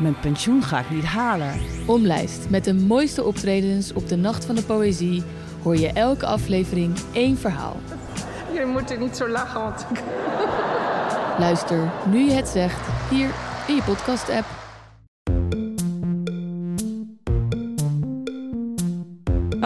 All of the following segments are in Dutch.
mijn pensioen ga ik niet halen. Omlijst met de mooiste optredens op de Nacht van de Poëzie hoor je elke aflevering één verhaal. Je moet er niet zo lachen, want ik... Luister nu je het zegt hier in je podcast-app.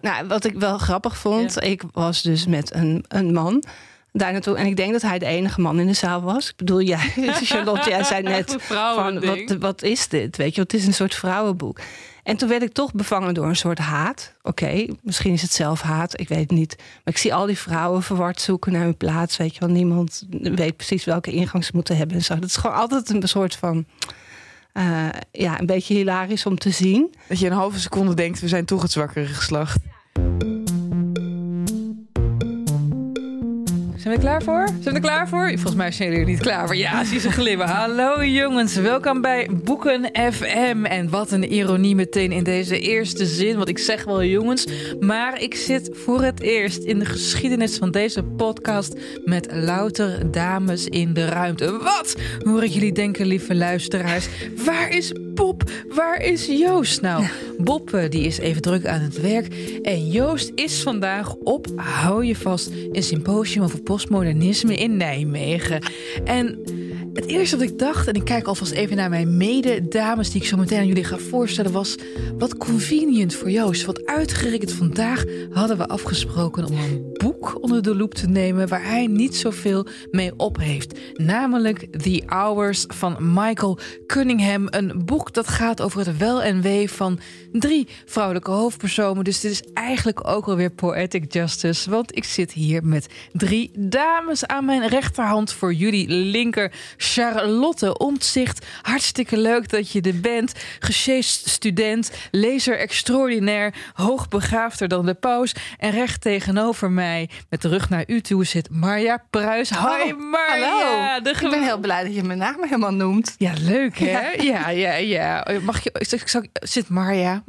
Nou, wat ik wel grappig vond, ik was dus met een, een man daar naartoe. En ik denk dat hij de enige man in de zaal was. Ik bedoel, jij, Charlotte, jij zei net van, wat, wat is dit? Weet je, het is een soort vrouwenboek. En toen werd ik toch bevangen door een soort haat. Oké, misschien is het zelf haat, ik weet het niet. Maar ik zie al die vrouwen verward zoeken naar hun plaats. Weet je wel, niemand weet precies welke ingang ze moeten hebben. En zo. Dat is gewoon altijd een soort van... Uh, ja, een beetje hilarisch om te zien. Dat je een halve seconde denkt, we zijn toch het zwakkere geslacht. Zijn we klaar voor? Zijn we er klaar voor? Volgens mij zijn jullie er niet klaar voor. Ja, zie ze glimmen. Hallo jongens, welkom bij Boeken FM. En wat een ironie meteen in deze eerste zin. Want ik zeg wel jongens, maar ik zit voor het eerst in de geschiedenis van deze podcast met louter dames in de ruimte. Wat hoor ik jullie denken, lieve luisteraars? Waar is Bob? Waar is Joost nou? Bob eh, die is even druk aan het werk. En Joost is vandaag op, hou je vast, een symposium over postmodernisme in Nijmegen. En het eerste wat ik dacht, en ik kijk alvast even naar mijn mededames die ik zo meteen aan jullie ga voorstellen, was wat convenient voor Joost. Want uitgerekend vandaag hadden we afgesproken om een boek onder de loep te nemen waar hij niet zoveel mee op heeft. Namelijk The Hours van Michael Cunningham. Een boek dat gaat over het wel en wee van drie vrouwelijke hoofdpersonen. Dus dit is eigenlijk ook alweer poetic justice. Want ik zit hier met drie dames aan mijn rechterhand voor jullie linker. Charlotte Omtzigt. Hartstikke leuk dat je er bent. Gesjeest student, lezer extraordinair, hoogbegaafder dan de paus. En recht tegenover mij, met de rug naar u toe, zit Marja Pruis. Hoi Oh, Marja. hallo. De Ik ben heel blij dat je mijn naam helemaal noemt. Ja, leuk hè? Ja, ja, ja. Mag je, ik zit Marja?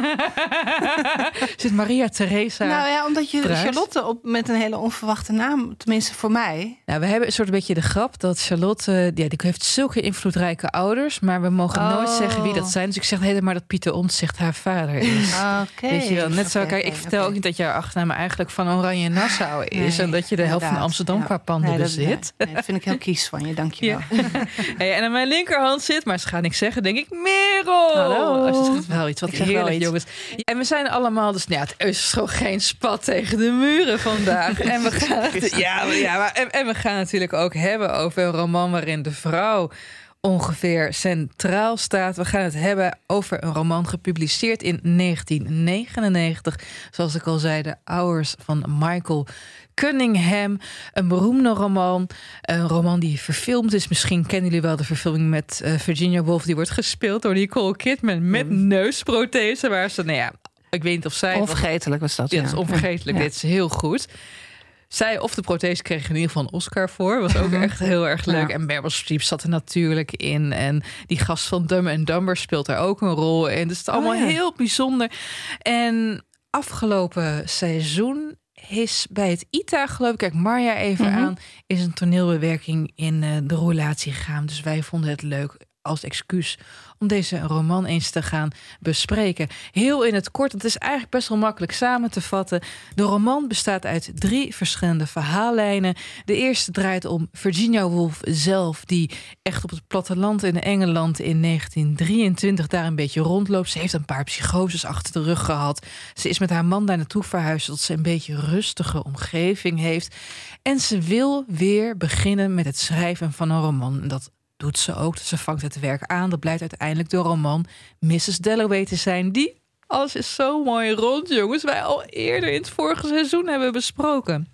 zit Maria Theresa? Nou ja, omdat je? Charlotte op, met een hele onverwachte naam, tenminste voor mij. Nou, we hebben een soort beetje de grap dat Charlotte, ja, die heeft zulke invloedrijke ouders, maar we mogen nooit Oh. zeggen wie dat zijn. Dus ik zeg helemaal dat Pieter Omtzigt haar vader is. Oké. Weet je wel, net zo. Kijk, ik vertel ook niet dat jouw achternaam eigenlijk van Oranje Nassau is. Nee, en dat je de helft van. Amsterdam Ja. qua panden Nee, dat- bezit. Nee, dat vind ik heel kies van je, dankjewel. Hey, en aan mijn linkerhand zit, maar ze gaan niks zeggen, denk ik, Merel. Hallo. Oh, ze zegt wel iets, wat Ik iets. Jongens. En we zijn allemaal, dus nou ja, het is gewoon geen spat tegen de muren vandaag. en, we gaan het, ja, ja, maar, en, en we gaan natuurlijk ook hebben over een roman waarin de vrouw ongeveer centraal staat. We gaan het hebben over een roman gepubliceerd in 1999. Zoals ik al zei, de Hours van Michael Cunningham. Een beroemde roman. Een roman die verfilmd is. Misschien kennen jullie wel de verfilming met eh, Virginia Woolf. Die wordt gespeeld door Nicole Kidman met neusprothese. Waar ze, nou ja, ik weet niet of zij... Onvergetelijk was dat. Ja, dat is onvergetelijk. Ja. Dit is heel goed. zij of de prothese kreeg in ieder geval een Oscar voor. Was ook echt heel erg leuk. En Meryl Streep zat er natuurlijk in. En die gast van Dumb and Dumber speelt er ook een rol in. Dus het is allemaal Oh ja. heel bijzonder. En afgelopen seizoen is bij het ITA, geloof ik, kijk Marja even Mhm. aan, is een toneelbewerking in eh, de roulatie gegaan. Dus wij vonden het leuk als excuus om deze roman eens te gaan bespreken. Heel in het kort, het is eigenlijk best wel makkelijk samen te vatten. De roman bestaat uit drie verschillende verhaallijnen. De eerste draait om Virginia Woolf zelf, die echt op het platteland in Engeland in 1923 daar een beetje rondloopt. Ze heeft een paar psychoses achter de rug gehad. Ze is met haar man daar naartoe verhuisd, zodat ze een beetje rustige omgeving heeft. En ze wil weer beginnen met het schrijven van een roman. Dat doet ze ook. Ze vangt het werk aan. Dat blijkt uiteindelijk de roman Mrs. Dalloway te zijn. Die, alles is zo mooi rond, jongens. Wij al eerder in het vorige seizoen hebben besproken.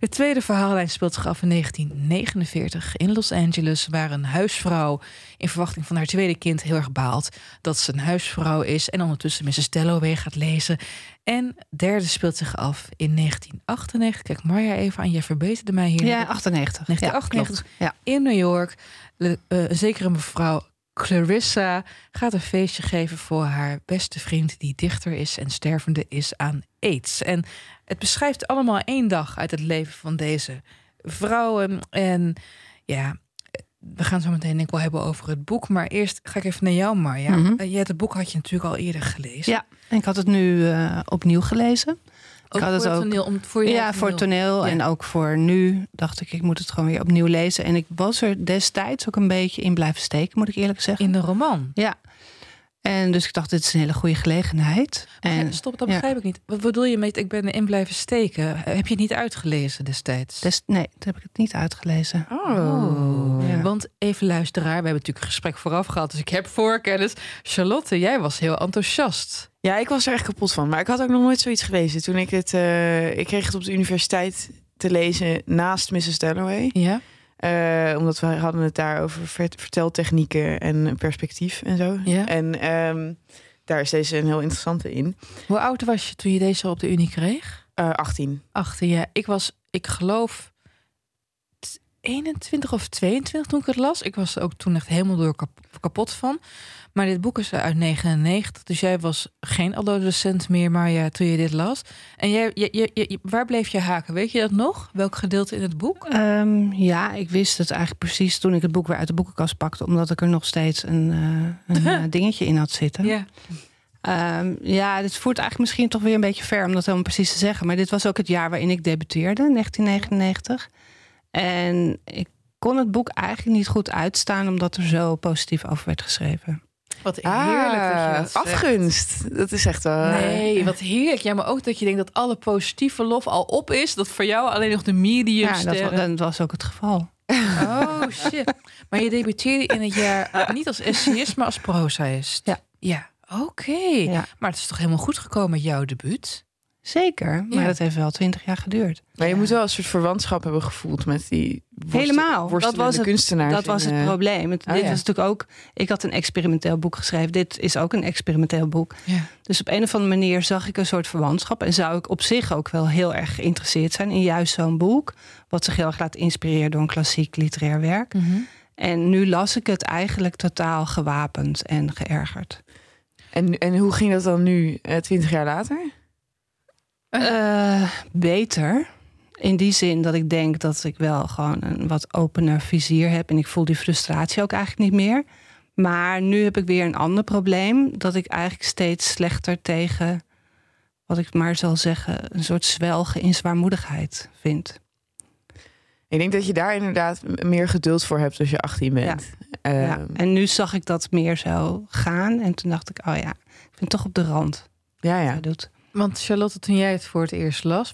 Het tweede verhaallijn speelt zich af in 1949 in Los Angeles, waar een huisvrouw in verwachting van haar tweede kind heel erg baalt dat ze een huisvrouw is en ondertussen Mrs. Dalloway gaat lezen. En het derde speelt zich af in 1998. Kijk Marja even aan, jij verbeterde mij hier. Ja, 98. 1998 Ja, klopt. in New York. Le- eh, een zekere mevrouw Clarissa gaat een feestje geven voor haar beste vriend, die dichter is en stervende is aan AIDS. En het beschrijft allemaal één dag uit het leven van deze vrouwen. En ja, we gaan zo meteen denk ik wel hebben over het boek. Maar eerst ga ik even naar jou, Marja. Eh, jij, het boek had je natuurlijk al eerder gelezen. Ja, en ik had het nu eh, opnieuw gelezen. Ook had het voor het ook- toneel. Om, voor je ja, voor het toneel Ja. en ook voor nu dacht ik, ik moet het gewoon weer opnieuw lezen. En ik was er destijds ook een beetje in blijven steken, moet ik eerlijk zeggen. In de roman. Ja. En dus ik dacht, dit is een hele goede gelegenheid. En, Stop, dat ja. begrijp ik niet. Wat bedoel je met ik ben erin blijven steken? Heb je het niet uitgelezen destijds? des, nee, dat heb ik het niet uitgelezen. Oh. Ja. Want even luisteraar, we hebben natuurlijk een gesprek vooraf gehad, dus ik heb voorkennis. Charlotte, jij was heel enthousiast. Ja, ik was er echt kapot van. Maar ik had ook nog nooit zoiets gelezen. Toen ik het... eh, ik kreeg het op de universiteit te lezen naast Mrs. Dalloway. Ja. Eh, omdat we hadden het daar over vert- verteltechnieken en perspectief en zo. Ja. En ehm, daar is deze een heel interessante in. Hoe oud was je toen je deze op de Unie kreeg? Eh 18. 18 jaar. Ik was, ik geloof, 21 of 22 toen ik het las. Ik was er ook toen echt helemaal door kap- kapot van. Maar dit boek is uit 99, dus jij was geen adolescent meer, maar ja, toen je dit las. En jij, je, je, je- waar bleef je haken? Weet je dat nog? Welk gedeelte in het boek? Ehm, ja, ik wist het eigenlijk precies toen ik het boek weer uit de boekenkast pakte. Omdat ik er nog steeds een, eh, een eh, dingetje in had zitten. Ja. Ehm, ja, dit voert eigenlijk misschien toch weer een beetje ver om dat helemaal precies te zeggen. Maar dit was ook het jaar waarin ik debuteerde, 1999. En ik kon het boek eigenlijk niet goed uitstaan, omdat er zo positief over werd geschreven. Wat heerlijk dat je dat zegt. Ah, afgunst. Dat is echt wel... Nee, wat heerlijk. Ja, maar ook dat je denkt dat alle positieve lof al op is. Dat voor jou alleen nog de medium Ja, dat, wa- dat was ook het geval. Oh, shit. Maar je debuteerde in het jaar eh, niet als essayist, maar als prozaïst. Ja. Ja, oké. Ja. Maar het is toch helemaal goed gekomen met jouw debuut? Zeker, maar Ja. dat heeft wel twintig jaar geduurd. Maar je moet wel een soort verwantschap hebben gevoeld met die worst- Helemaal. Dat was het, kunstenaars. dat was het eh, probleem. Het, Oh, dit ja. was natuurlijk ook. Ik had een experimenteel boek geschreven. Dit is ook een experimenteel boek. Ja. Dus op een of andere manier zag ik een soort verwantschap. En zou ik op zich ook wel heel erg geïnteresseerd zijn in juist zo'n boek. Wat zich heel erg laat inspireren door een klassiek literair werk. En nu las ik het eigenlijk totaal gewapend en geërgerd. En, en hoe ging dat dan nu, eh, twintig jaar later? Eh, beter. In die zin dat ik denk dat ik wel gewoon een wat opener vizier heb. En ik voel die frustratie ook eigenlijk niet meer. Maar nu heb ik weer een ander probleem. Dat ik eigenlijk steeds slechter tegen, wat ik maar zal zeggen, een soort zwelgen in zwaarmoedigheid vind. Ik denk dat je daar inderdaad meer geduld voor hebt als je 18 bent. Ehm, ja. En nu zag ik dat meer zo gaan. En toen dacht ik, oh ja, ik vind het toch op de rand. ja, ja. hij doet. Want Charlotte, toen jij het voor het eerst las,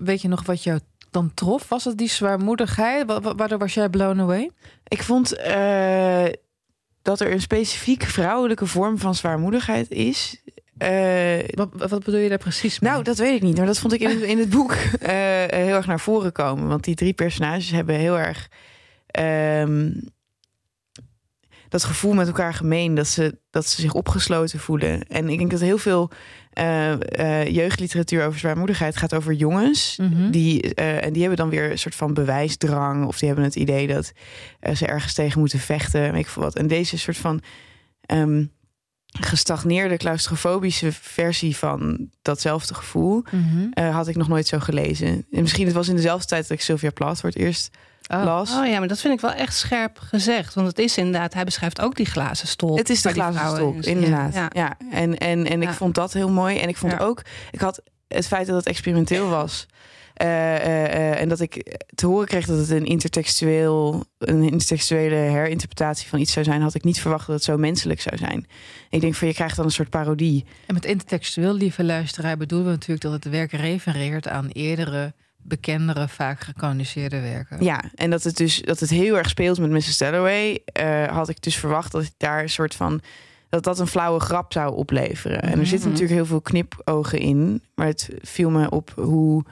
weet je nog wat jou dan trof? Was het die zwaarmoedigheid? Wa- wa- Waardoor was jij blown away? Ik vond eh, dat er een specifiek vrouwelijke vorm van zwaarmoedigheid is. Eh, Wat, wat bedoel je daar precies mee? nou, dat weet ik niet. Maar dat vond ik in, in het boek eh, heel erg naar voren komen. Want die drie personages hebben heel erg... ehm, dat gevoel met elkaar gemeen. Dat ze, dat ze zich opgesloten voelen. En ik denk dat heel veel uh, uh, jeugdliteratuur over zwaarmoedigheid gaat over jongens. Mhm. die, uh, en die hebben dan weer een soort van bewijsdrang. Of die hebben het idee dat ze ergens tegen moeten vechten. Weet ik veel wat. En deze soort van um, gestagneerde claustrofobische versie van datzelfde gevoel Mhm. had ik nog nooit zo gelezen. En misschien het was in dezelfde tijd dat ik Sylvia Plath voor het eerst oh. las. Oh ja, maar dat vind ik wel echt scherp gezegd. Want het is inderdaad, hij beschrijft ook die glazen stolp. Het is de glazen stolp, inderdaad. Ja, ja. En, en, en ik Ja. vond dat heel mooi. En ik vond Ja. ook, ik had het feit dat het experimenteel was. eh, eh, eh, en dat ik te horen kreeg dat het een intertextueel, een intertextuele herinterpretatie van iets zou zijn, had ik niet verwacht dat het zo menselijk zou zijn. Ik denk van je krijgt dan een soort parodie. En met intertextueel, lieve luisteraar, bedoelen we natuurlijk dat het werk refereert aan eerdere, bekendere, vaak gecanoniseerde werken. Ja, en dat het dus dat het heel erg speelt met Mrs. Dalloway, eh, had ik dus verwacht dat ik daar een soort van dat dat een flauwe grap zou opleveren. En er zitten Mhm. natuurlijk heel veel knipogen in, maar het viel me op hoe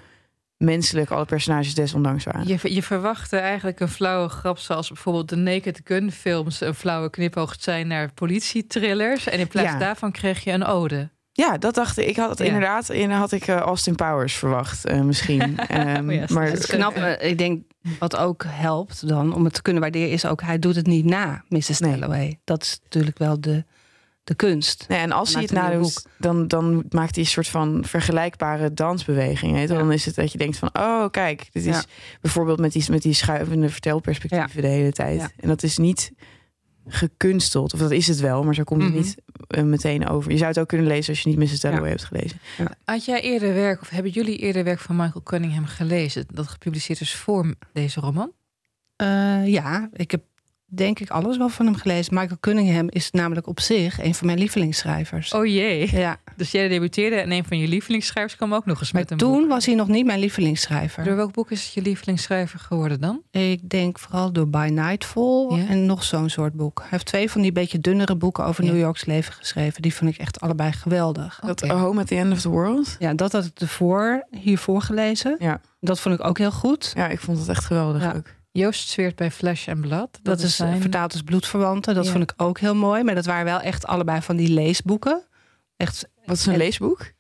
menselijk alle personages desondanks waren. Je, je verwachtte eigenlijk een flauwe grap, zoals bijvoorbeeld de Naked Gun films een flauwe knipoog zijn naar politietrillers. En in plaats Ja. daarvan kreeg je een ode. Ja, dat dacht ik. Ik had het Ja. inderdaad. En had ik eh, Austin Powers verwacht, eh, misschien. Ehm, Oh maar Het is knap. eh, Ik denk wat ook helpt dan om het te kunnen waarderen is ook hij doet het niet na Mrs. Nee. Dalloway. Dat is natuurlijk wel de, de kunst. Nee, en als hij het nadoet, dan, dan maakt hij een soort van vergelijkbare dansbeweging. Weet je? wel. Dan is het dat je denkt van, oh kijk, dit is Ja. bijvoorbeeld met die, met die schuivende vertelperspectieven de hele tijd. Ja. En dat is niet gekunsteld. Of dat is het wel, maar zo komt Mhm. het niet eh, meteen over. Je zou het ook kunnen lezen als je niet Mrs. Dalloway hebt gelezen. Had jij eerder werk, of hebben jullie eerder werk van Michael Cunningham gelezen? Dat gepubliceerd is voor deze roman? Eh, ja, ik heb denk ik alles wel van hem gelezen. Michael Cunningham is namelijk op zich een van mijn lievelingsschrijvers. Oh jee. Ja, Dus jij debuteerde en een van je lievelingsschrijvers kwam ook nog eens maar met een toen boek. was hij nog niet mijn lievelingsschrijver. Door welk boek is het je lievelingsschrijver geworden dan? Ik denk vooral door By Nightfall Ja. en nog zo'n soort boek. Hij heeft twee van die beetje dunnere boeken over Ja. New Yorks leven geschreven. Die vond ik echt allebei geweldig. Dat Home at the End of the World. Ja, dat had ik ervoor hiervoor gelezen. Ja. Dat vond ik ook heel goed. Ja, ik vond het echt geweldig Ja. ook. Joost zweert bij Flesh and Blood. Dat, Dat, is zijn... vertaald als bloedverwanten. Dat Ja. vond ik ook heel mooi. Maar dat waren wel echt allebei van die leesboeken. Echt, Wat is een En- leesboek?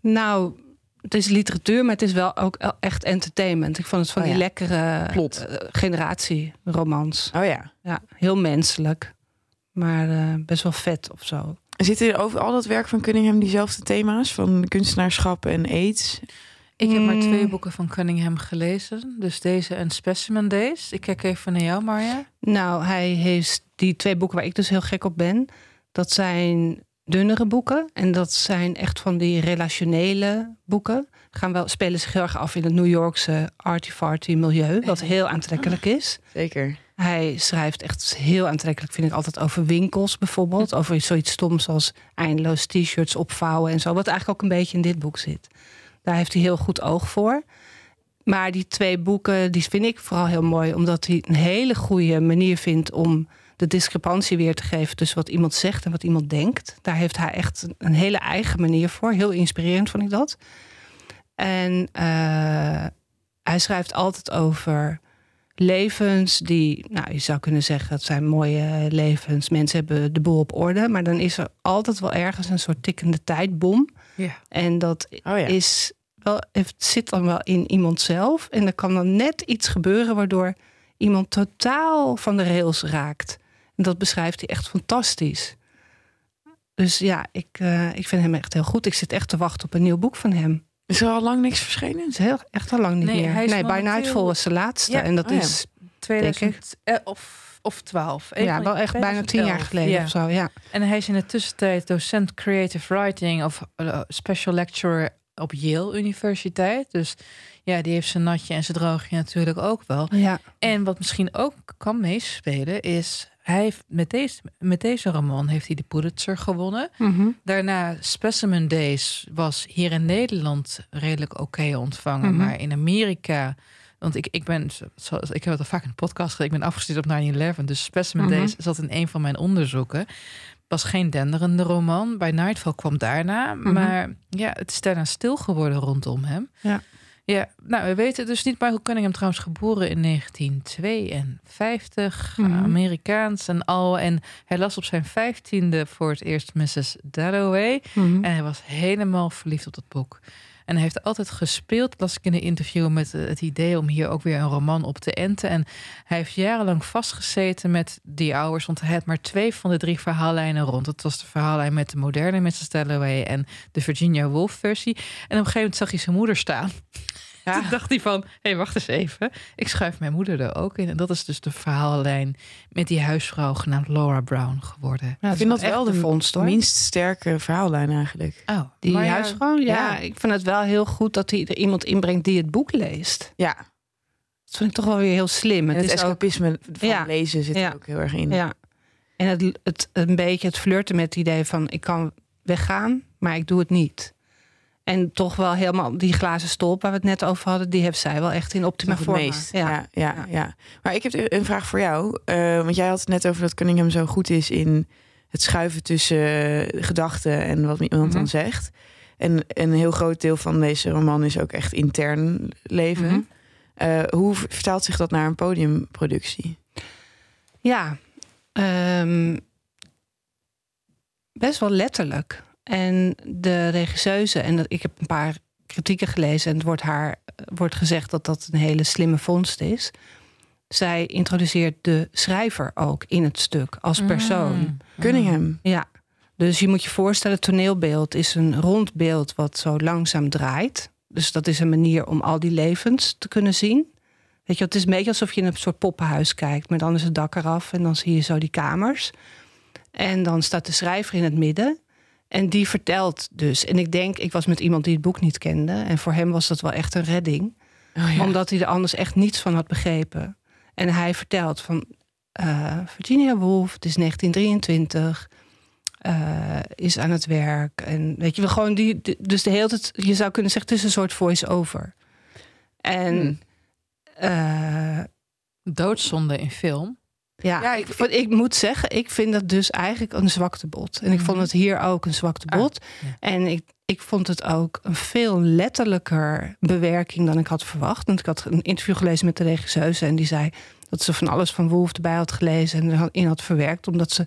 nou, het is literatuur, maar het is wel ook echt entertainment. Ik vond het van Oh die ja. lekkere Plot. eh, generatieromans. Oh ja. Ja, heel menselijk. Maar eh, best wel vet of zo. Zitten er over al dat werk van Cunningham diezelfde thema's? Van kunstenaarschap en aids? Ik heb maar twee boeken van Cunningham gelezen. Dus deze en Specimen Days. Ik kijk even naar jou, Marja. Nou, hij heeft die twee boeken waar ik dus heel gek op ben. Dat zijn dunnere boeken. En dat zijn echt van die relationele boeken. Gaan wel, spelen zich heel erg af in het New Yorkse arty-farty milieu. Wat heel aantrekkelijk is. Zeker. Hij schrijft echt heel aantrekkelijk, vind ik altijd, over winkels bijvoorbeeld. Over zoiets stoms als eindeloos t-shirts opvouwen en zo. Wat eigenlijk ook een beetje in dit boek zit. Daar heeft hij heel goed oog voor. Maar die twee boeken, die vind ik vooral heel mooi. Omdat hij een hele goede manier vindt om de discrepantie weer te geven tussen wat iemand zegt en wat iemand denkt. Daar heeft hij echt een hele eigen manier voor. Heel inspirerend vond ik dat. En eh, hij schrijft altijd over levens die, nou, je zou kunnen zeggen, het zijn mooie levens. Mensen hebben de boel op orde, maar dan is er altijd wel ergens een soort tikkende tijdbom. Ja. En dat Oh ja. is wel, het zit dan wel in iemand zelf. En er kan dan net iets gebeuren waardoor iemand totaal van de rails raakt. En dat beschrijft hij echt fantastisch. Dus ja, ik, eh, ik vind hem echt heel goed. Ik zit echt te wachten op een nieuw boek van hem. Is er al lang niks verschenen? Het is heel, echt al lang niet Nee, meer. hij is nee, By Nightfall was de laatste. Ja. En dat Oh ja. is 2000 eh, of, of 12. Een ja, wel echt bijna tien jaar 2011, geleden ja. of zo. Ja. En hij is in de tussentijd docent creative writing of eh, special lecturer op Yale Universiteit. Dus ja, die heeft zijn natje en zijn droogje natuurlijk ook wel. Ja. En wat misschien ook kan meespelen is... Hij heeft met, deze, met deze roman heeft hij de Pulitzer gewonnen. Mhm. Daarna Specimen Days was hier in Nederland redelijk oké ontvangen. Mhm. Maar in Amerika... Want ik, ik ben, zoals, ik heb het al vaak in de podcast gezegd, ik ben afgestudeerd op 9-11. Dus Specimen Mhm. Days zat in een van mijn onderzoeken. Was geen denderende roman. Bij Nightfall kwam daarna. Mhm. Maar ja, het is daarna stil geworden rondom hem. Ja. Ja, nou, we weten dus niet Michael Cunningham trouwens geboren in 1952, Mhm. Amerikaans en al. En hij las op zijn vijftiende voor het eerst Mrs. Dalloway. Mhm. En hij was helemaal verliefd op dat boek. En hij heeft altijd gespeeld, las ik in een interview, met eh, het idee om hier ook weer een roman op te enten. En hij heeft jarenlang vastgezeten met die ouders, want hij had maar twee van de drie verhaallijnen rond. Het was de verhaallijn met de moderne Mrs. Dalloway en de Virginia Woolf versie. En op een gegeven moment zag hij zijn moeder staan. Toen dacht hij van, hé, hey, wacht eens even. Ik schuif mijn moeder er ook in. En dat is dus de verhaallijn met die huisvrouw genaamd Laura Brown geworden. Ja, ik vind dat wel de vondst hoor. minst sterke verhaallijn eigenlijk. Oh, Die maar ja, huisvrouw, ja, ja. Ik vind het wel heel goed dat hij er iemand inbrengt die het boek leest. Ja, Dat vind ik toch wel weer heel slim. en het, is ook, escapisme van Ja. lezen zit Ja. er ook heel erg in. ja. En het, het, een beetje het flirten met het idee van ik kan weggaan, maar ik doe het niet. En toch wel helemaal die glazen stolp waar we het net over hadden, die heeft zij wel echt in optima forma. meest. Ja. Ja, ja, Maar ik heb een vraag voor jou. Eh, want jij had het net over dat Cunningham zo goed is in het schuiven tussen eh, gedachten en wat iemand dan Mhm. zegt. En een heel groot deel van deze roman is ook echt intern leven. Mhm. Eh, hoe vertaalt zich dat naar een podiumproductie? Ja, ehm, best wel letterlijk. En de regisseuse, en dat, ik heb een paar kritieken gelezen en het wordt haar wordt gezegd dat dat een hele slimme vondst is. Zij introduceert de schrijver ook in het stuk als persoon. Mm. Cunningham. Ja, dus je moet je voorstellen, het toneelbeeld is een rond beeld wat zo langzaam draait. Dus dat is een manier om al die levens te kunnen zien. Weet je, het is een beetje alsof je in een soort poppenhuis kijkt, maar dan is het dak eraf en dan zie je zo die kamers. En dan staat de schrijver in het midden. En die vertelt dus. En ik denk, ik was met iemand die het boek niet kende. En voor hem was dat wel echt een redding. Oh, ja. Omdat hij er anders echt niets van had begrepen. En hij vertelt van eh, Virginia Woolf, het is 1923, eh, is aan het werk. En weet je wel, gewoon die. de- Dus de hele tijd, je zou kunnen zeggen, het is een soort voice-over. En Hmm. eh, Doodzonde in film. Ja, Ja, ik, ik- vond- ik moet zeggen, ik vind dat dus eigenlijk een zwaktebod. En ik vond Mhm. het hier ook een zwaktebod. ja. En ik, ik vond het ook een veel letterlijker bewerking dan ik had verwacht. Want ik had een interview gelezen met de regisseuse en die zei dat ze van alles van Wolf erbij had gelezen en erin had verwerkt. Omdat ze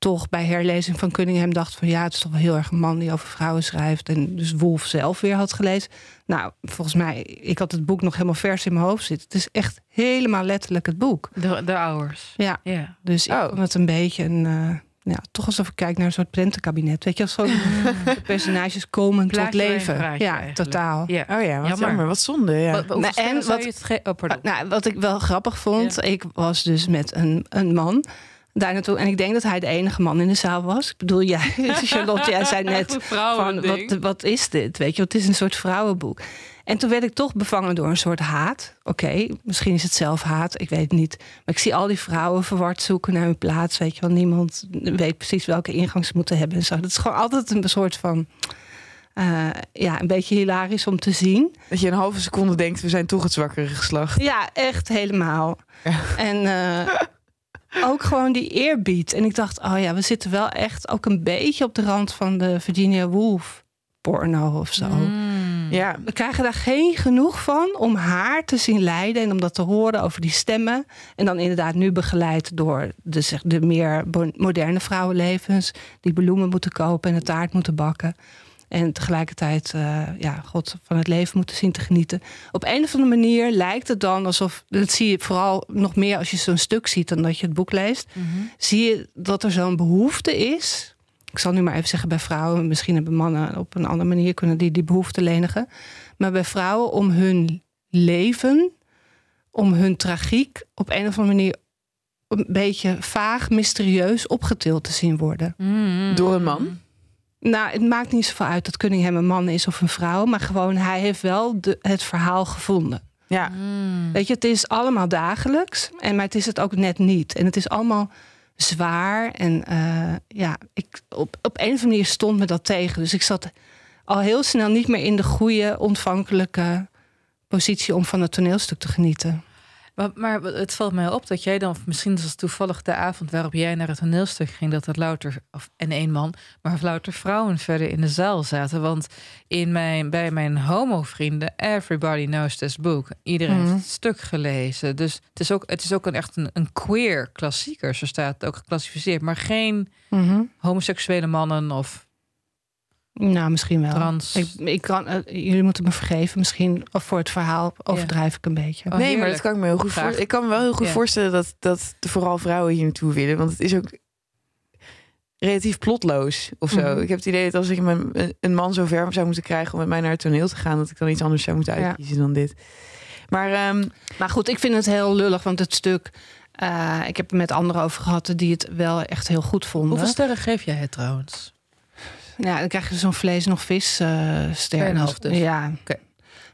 toch bij herlezing van Cunningham dacht van ja, het is toch wel heel erg een man die over vrouwen schrijft. En dus Wolf zelf weer had gelezen. Nou, volgens mij, ik had het boek nog helemaal vers in mijn hoofd zitten. Het is echt helemaal letterlijk het boek. De, de ouders. Ja. Ja. Dus ik Oh. vond het een beetje een. eh, ja, toch alsof ik kijk naar een soort prentenkabinet. Weet je, als gewoon personages komen tot Plaatje leven. ja, eigenlijk. totaal. Ja. Oh ja, wat Jammer. jammer. Wat zonde. Ja. Wat, Nou, en wat wat- je het ge- oh, pardon. Nou, wat ik wel grappig vond, ik was dus met een, een man daar naartoe. En ik denk dat hij de enige man in de zaal was. Ik bedoel, jij, Charlotte, jij zei net van, wat, wat is dit? Weet je, het is een soort vrouwenboek. En toen werd ik toch bevangen door een soort haat. Oké, misschien is het zelf haat, ik weet het niet. Maar ik zie al die vrouwen verward zoeken naar hun plaats. Weet je wel, niemand weet precies welke ingang ze moeten hebben en zo. Dat is gewoon altijd een soort van... eh, ja, een beetje hilarisch om te zien. Dat je een halve seconde denkt, we zijn toch het zwakkere geslacht. Ja, echt helemaal. Ja. En eh, ook gewoon die eerbied. En ik dacht, oh ja, we zitten wel echt ook een beetje op de rand van de Virginia Woolf porno of zo. Mm. Ja, We krijgen daar geen genoeg van om haar te zien lijden en om dat te horen over die stemmen. En dan inderdaad nu begeleid door de, zeg, de meer moderne vrouwenlevens die bloemen moeten kopen en een taart moeten bakken. En tegelijkertijd eh, ja, God van het leven moeten zien te genieten. Op een of andere manier lijkt het dan alsof. Dat zie je vooral nog meer als je zo'n stuk ziet dan dat je het boek leest. Mhm. Zie je dat er zo'n behoefte is. Ik zal nu maar even zeggen bij vrouwen. Misschien hebben mannen op een andere manier kunnen die die behoefte lenigen. Maar bij vrouwen om hun leven, om hun tragiek op een of andere manier een beetje vaag, mysterieus opgetild te zien worden. Mm. door een man. Nou, het maakt niet zoveel uit dat Cunningham een man is of een vrouw, maar gewoon hij heeft wel de, het verhaal gevonden. Ja, Mm. Weet je, het is allemaal dagelijks, en, maar het is het ook net niet. En het is allemaal zwaar. En eh, ja, ik, op, op een of andere manier stond me dat tegen. Dus ik zat al heel snel niet meer in de goede, ontvankelijke positie om van het toneelstuk te genieten. Maar, maar, het valt mij op dat jij dan, misschien was het toevallig de avond waarop jij naar het toneelstuk ging, dat het louter, of, en één man, maar louter vrouwen verder in de zaal zaten. Want in mijn, bij mijn homo-vrienden, everybody knows this book. Iedereen heeft Mhm. het stuk gelezen. Dus het is ook, het is ook een, echt een, een queer klassieker, zo staat het ook geclassificeerd. Maar geen Mhm. homoseksuele mannen of Nou, misschien wel. trans. Ik, ik kan, eh, jullie moeten me vergeven. Misschien of voor het verhaal overdrijf ik een beetje. Oh, nee, maar dat kan ik me heel goed voorstellen. Ik kan me wel heel goed Ja. voorstellen dat, dat vooral vrouwen hier naartoe willen. Want het is ook relatief plotloos of zo. Mhm. Ik heb het idee dat als ik mijn, een man zo ver zou moeten krijgen om met mij naar het toneel te gaan, dat ik dan iets anders zou moeten Ja. uitkiezen dan dit. Maar ehm, Maar goed, ik vind het heel lullig, want het stuk. eh, ik heb er met anderen over gehad die het wel echt heel goed vonden. Hoeveel sterren geef jij het trouwens? Ja, dan krijg je zo'n vlees nog vis eh ster. Tweeënhalf dus. Ja.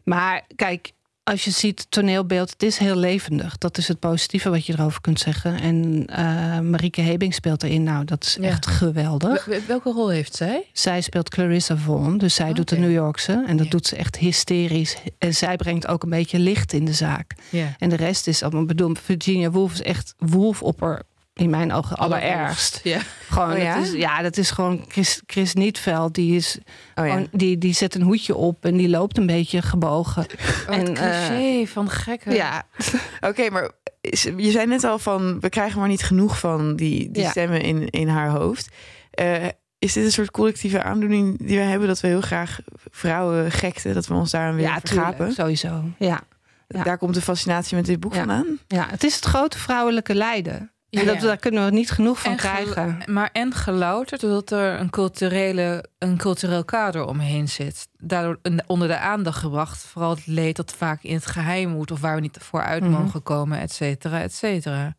Maar kijk, als je ziet toneelbeeld, het is heel levendig. Dat is het positieve wat je erover kunt zeggen. En eh Marieke Hebing speelt erin. Nou, dat is Ja. echt geweldig. Wel- Welke rol heeft zij? Zij speelt Clarissa Vaughan, dus zij doet de. New Yorkse. En dat Ja. doet ze echt hysterisch. En zij brengt ook een beetje licht in de zaak. Ja. En de rest is allemaal bedoeld. Virginia Woolf is echt Woolf op haar, in mijn ogen, allerergst. Ja. Gewoon, Oh ja? Dat is, ja, dat is gewoon Chris, Chris Nietveld. Die, is, oh ja. gewoon- die, die zet een hoedje op en die loopt een beetje gebogen. En, En, cliché van gekke. Ja, Oké, maar je zei net al van we krijgen maar niet genoeg van die, die Ja. stemmen in, in haar hoofd. Eh, is dit een soort collectieve aandoening die we hebben dat we heel graag vrouwen gekte, dat we ons daaraan willen ja vergapen? sowieso. Ja. Daar komt de fascinatie met dit boek vandaan. ja, het is het grote vrouwelijke lijden. Ja. Dat, daar kunnen we niet genoeg van En krijgen. Maar en gelouterd, doordat er een, culturele, een cultureel kader omheen zit. Daardoor onder de aandacht gebracht. Vooral het leed dat vaak in het geheim moet. Of waar we niet voor uit Mhm. mogen komen, et cetera, et cetera.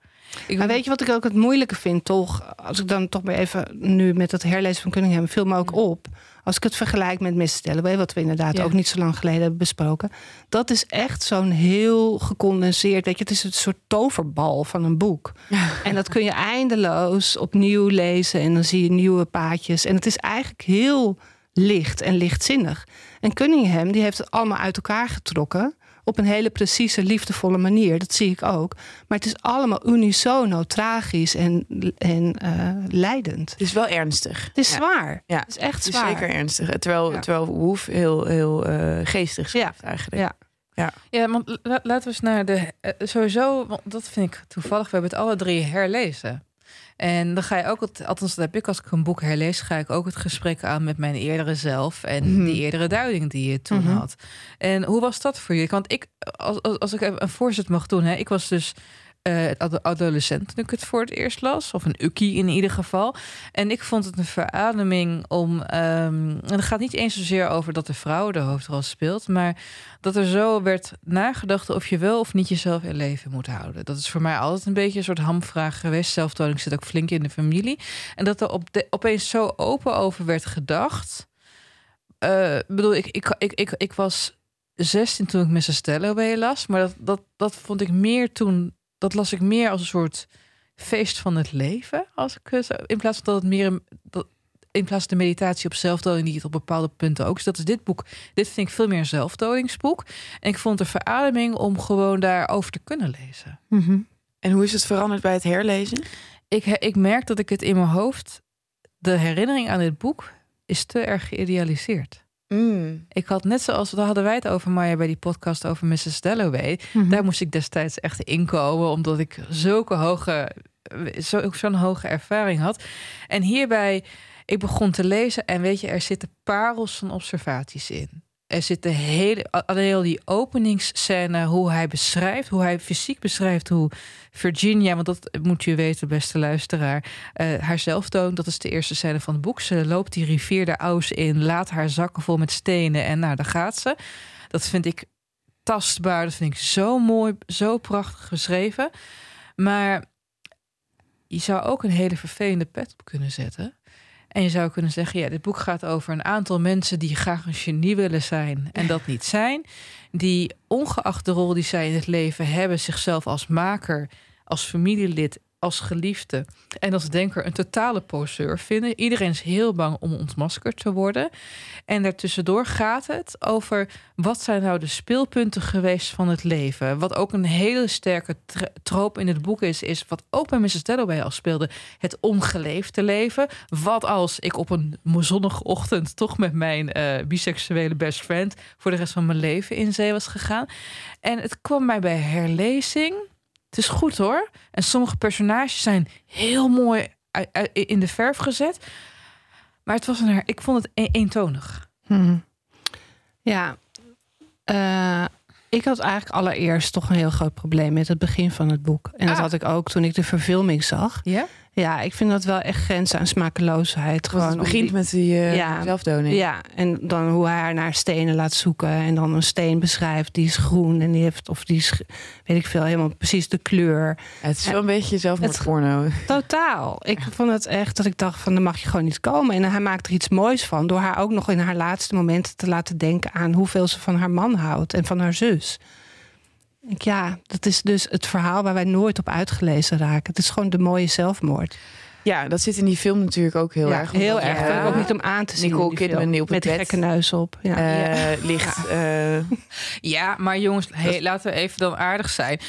Ik Maar weet je wat ik ook het moeilijke vind, toch? Als ik dan toch maar even nu met het herlezen van Cunningham viel me ook op. Als ik het vergelijk met Miss Dalloway, wat we inderdaad Ja. ook niet zo lang geleden hebben besproken. Dat is echt zo'n heel gecondenseerd. Weet je, het is een soort toverbal van een boek. En dat kun je eindeloos opnieuw lezen. En dan zie je nieuwe paadjes. En het is eigenlijk heel licht en lichtzinnig. En Cunningham, die heeft het allemaal uit elkaar getrokken. Op een hele precieze, liefdevolle manier. Dat zie ik ook. Maar het is allemaal unisono, tragisch en, en eh, leidend. Het is wel ernstig. Het is Ja. zwaar. Ja, Het is echt Het is zwaar. zeker ernstig. Terwijl, Ja. terwijl Woef heel, heel eh, geestig schrijft eigenlijk. Ja. Ja, want la- laten we eens naar de. eh, sowieso, want dat vind ik toevallig. We hebben het alle drie herlezen. En dan ga je ook, het, althans dat heb ik als ik een boek herlees, ga ik ook het gesprek aan met mijn eerdere zelf en Mhm. die eerdere duiding die je toen Mhm. had. En hoe was dat voor je? Want ik, als, als, als ik even een voorzet mag doen, hè, ik was dus eh, ado- adolescent toen ik het voor het eerst las, of een ukkie in ieder geval. En ik vond het een verademing om. ehm, en het gaat niet eens zozeer over dat de vrouw de hoofdrol speelt, maar dat er zo werd nagedacht of je wel of niet jezelf in leven moet houden. Dat is voor mij altijd een beetje een soort hamvraag geweest. Zelfdoding zit ook flink in de familie. En dat er op opeens zo open over werd gedacht. Eh, bedoel, ik, ik, ik, ik, was 16 toen ik Mrs. Dalloway las. Maar dat, dat, dat vond ik meer toen... Dat las ik meer als een soort feest van het leven. Als ik, eh, zo- in plaats van dat het meer... een- Dat, in plaats van de meditatie op zelfdoding die het op bepaalde punten ook is. Dat is dit boek. Dit vind ik veel meer een zelfdodingsboek. En ik vond het een verademing om gewoon daarover te kunnen lezen. Mhm. En hoe is het veranderd bij het herlezen? Ik, ik merk dat ik het in mijn hoofd... De herinnering aan dit boek is te erg geïdealiseerd. Ik had net zoals, daar hadden wij het over Maya bij die podcast over Mrs. Dalloway. Mhm. Daar moest ik destijds echt inkomen, omdat ik zulke hoge, zo, zo'n hoge ervaring had. En hierbij, ik begon te lezen en weet je, er zitten parels van observaties in. Er zit de hele, alleen die openingsscène, hoe hij beschrijft, hoe hij fysiek beschrijft, hoe Virginia, want dat moet je weten, beste luisteraar, eh haar zelf toont. Dat is de eerste scène van het boek. Ze loopt die rivier de Aus in, laat haar zakken vol met stenen en nou, daar gaat ze. Dat vind ik tastbaar, dat vind ik zo mooi, zo prachtig geschreven. Maar je zou ook een hele vervelende pet op kunnen zetten. En je zou kunnen zeggen, ja, dit boek gaat over een aantal mensen die graag een genie willen zijn en dat niet zijn. Die ongeacht de rol die zij in het leven hebben, zichzelf als maker, als familielid als geliefde en als denker een totale poseur vinden. Iedereen is heel bang om ontmaskerd te worden. En daartussendoor gaat het over wat zijn nou de speelpunten geweest van het leven. Wat ook een hele sterke troop in het boek is, is wat ook bij Mrs. Dalloway al speelde: het ongeleefde leven. Wat als ik op een zonnige ochtend toch met mijn uh, biseksuele best friend voor de rest van mijn leven in zee was gegaan. En het kwam mij bij herlezing het is goed hoor. En sommige personages zijn heel mooi in de verf gezet. Maar het was een, ik vond het e-, eentonig. Hmm. Ja, uh, ik had eigenlijk allereerst toch een heel groot probleem met het begin van het boek. En dat ah. had ik ook toen ik de verfilming zag. Ja? Ja, ik vind dat wel echt grenzen aan smakeloosheid. Gewoon het begint met die uh, ja, zelfdoning. Ja, en dan hoe hij haar naar stenen laat zoeken. En dan een steen beschrijft, die is groen. En die heeft, of die is, weet ik veel, helemaal precies de kleur. het is wel een beetje zelfmoordporno. Totaal. Ik vond het echt dat ik dacht van, dan mag je gewoon niet komen. En hij maakt er iets moois van. Door haar ook nog in haar laatste momenten te laten denken aan hoeveel ze van haar man houdt. En van haar zus. Ja, dat is dus het verhaal waar wij nooit op uitgelezen raken. Het is gewoon de mooie zelfmoord. Ja, dat zit in die film natuurlijk ook heel erg. Heel erg. Ja. ook niet om aan te zien. Nicole Kidman op met neus op. Ja. Uh, ligt. Ja. Uh... ja. maar jongens, hey, laten we even dan aardig zijn.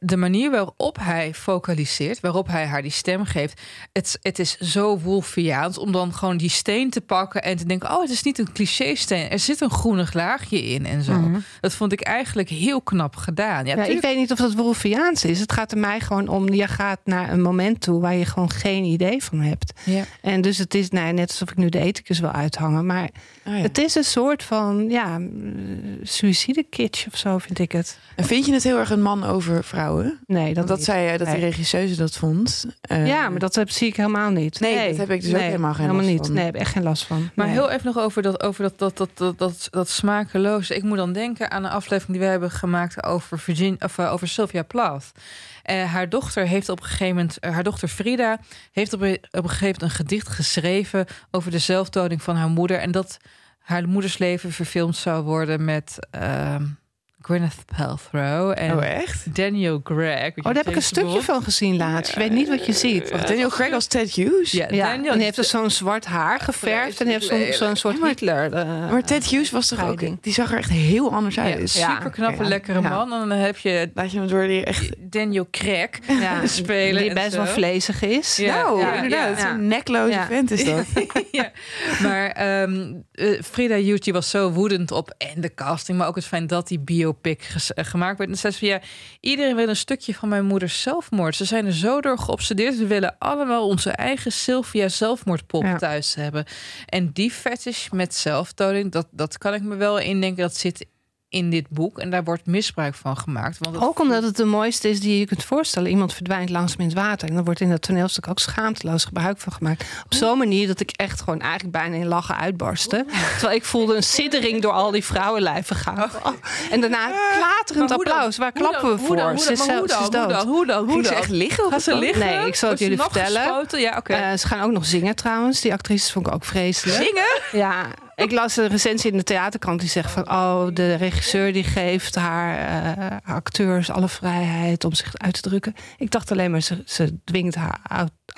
De manier waarop hij focaliseert, waarop hij haar die stem geeft, het, het is zo Wolfiaans om dan gewoon die steen te pakken en te denken: oh, het is niet een cliché steen. Er zit een groenig laagje in en zo. Mm -hmm. Dat vond ik eigenlijk heel knap gedaan. Ja, ik weet niet of dat Wolfiaans is. Het gaat er mij gewoon om. Je gaat naar een moment toe waar je gewoon geen idee idee van hebt. Ja. En dus het is nou, net alsof ik nu de ethicus wil uithangen. Maar oh het is een soort van ja, suicide kitsch of zo, vind ik het. En vind je het heel erg een man over vrouwen? Nee, dat, dat zei je dat nee. die regisseuse dat vond. Uh, ja, maar dat heb, zie ik helemaal niet. Nee, nee dat heb ik dus ook helemaal geen helemaal niet. Van. Nee, heb echt geen last van. Maar heel even nog over dat, over dat, dat, dat, dat, dat, dat smakeloze. Ik moet dan denken aan een aflevering die we hebben gemaakt over Virginia, of uh, over Sylvia Plath. Uh, haar dochter heeft op een gegeven moment, uh, haar dochter Frida, heeft op een, op een gegeven moment een gedicht geschreven over de zelfdoding van haar moeder. En dat haar moeders leven verfilmd zou worden met. Gwyneth Paltrow en oh, echt? Daniel Craig. Oh, daar heb ik een stukje van gezien laatst. Je weet niet wat je ziet. Of Daniel Craig als Ted Hughes? Ja, ja. Daniel, en hij heeft dus zo'n zwart haar geverfd en heeft zo'n zo'n soort Hitler. Uh, maar Ted Hughes was toch ook... Die zag er echt heel anders uit. Ja, super knappe, lekkere man. En dan heb je... Laat je hem door die echt... Daniel Craig ja, spelen. Die best wel vlezig is. Ja, nou, inderdaad. Een nekloze vent is dat. ja. Maar um, uh, Frida Hughes was zo woedend op en de casting, maar ook het feit dat die biopic eh, gemaakt werd. En zei van ja, iedereen wil een stukje van mijn moeders zelfmoord. Ze zijn er zo door geobsedeerd. We willen allemaal onze eigen Sylvia zelfmoordpop thuis hebben. En die fetish met zelfdoding, dat, dat kan ik me wel indenken. Dat zit in dit boek. En daar wordt misbruik van gemaakt. Want ook omdat het de mooiste is die je kunt voorstellen. Iemand verdwijnt langzaam in het water. En dan wordt in dat toneelstuk ook schaamteloos gebruik van gemaakt. Op zo'n manier dat ik echt gewoon eigenlijk bijna in lachen uitbarstte. Terwijl ik voelde een siddering door al die vrouwenlijven gaan. Oh. En daarna klaterend applaus. Waar klappen we voor? Ze is dood. Hoe dan? Hoe dan? ze echt liggen? Gaan ze liggen? Nee, ik zal het jullie vertellen. Ja, uh, ze gaan ook nog zingen trouwens. Die actrices vond ik ook vreselijk. Zingen? Ja, ik las een recensie in de theaterkrant die zegt van... oh, de regisseur die geeft haar uh, acteurs alle vrijheid om zich uit te drukken. Ik dacht alleen maar, ze, ze dwingt haar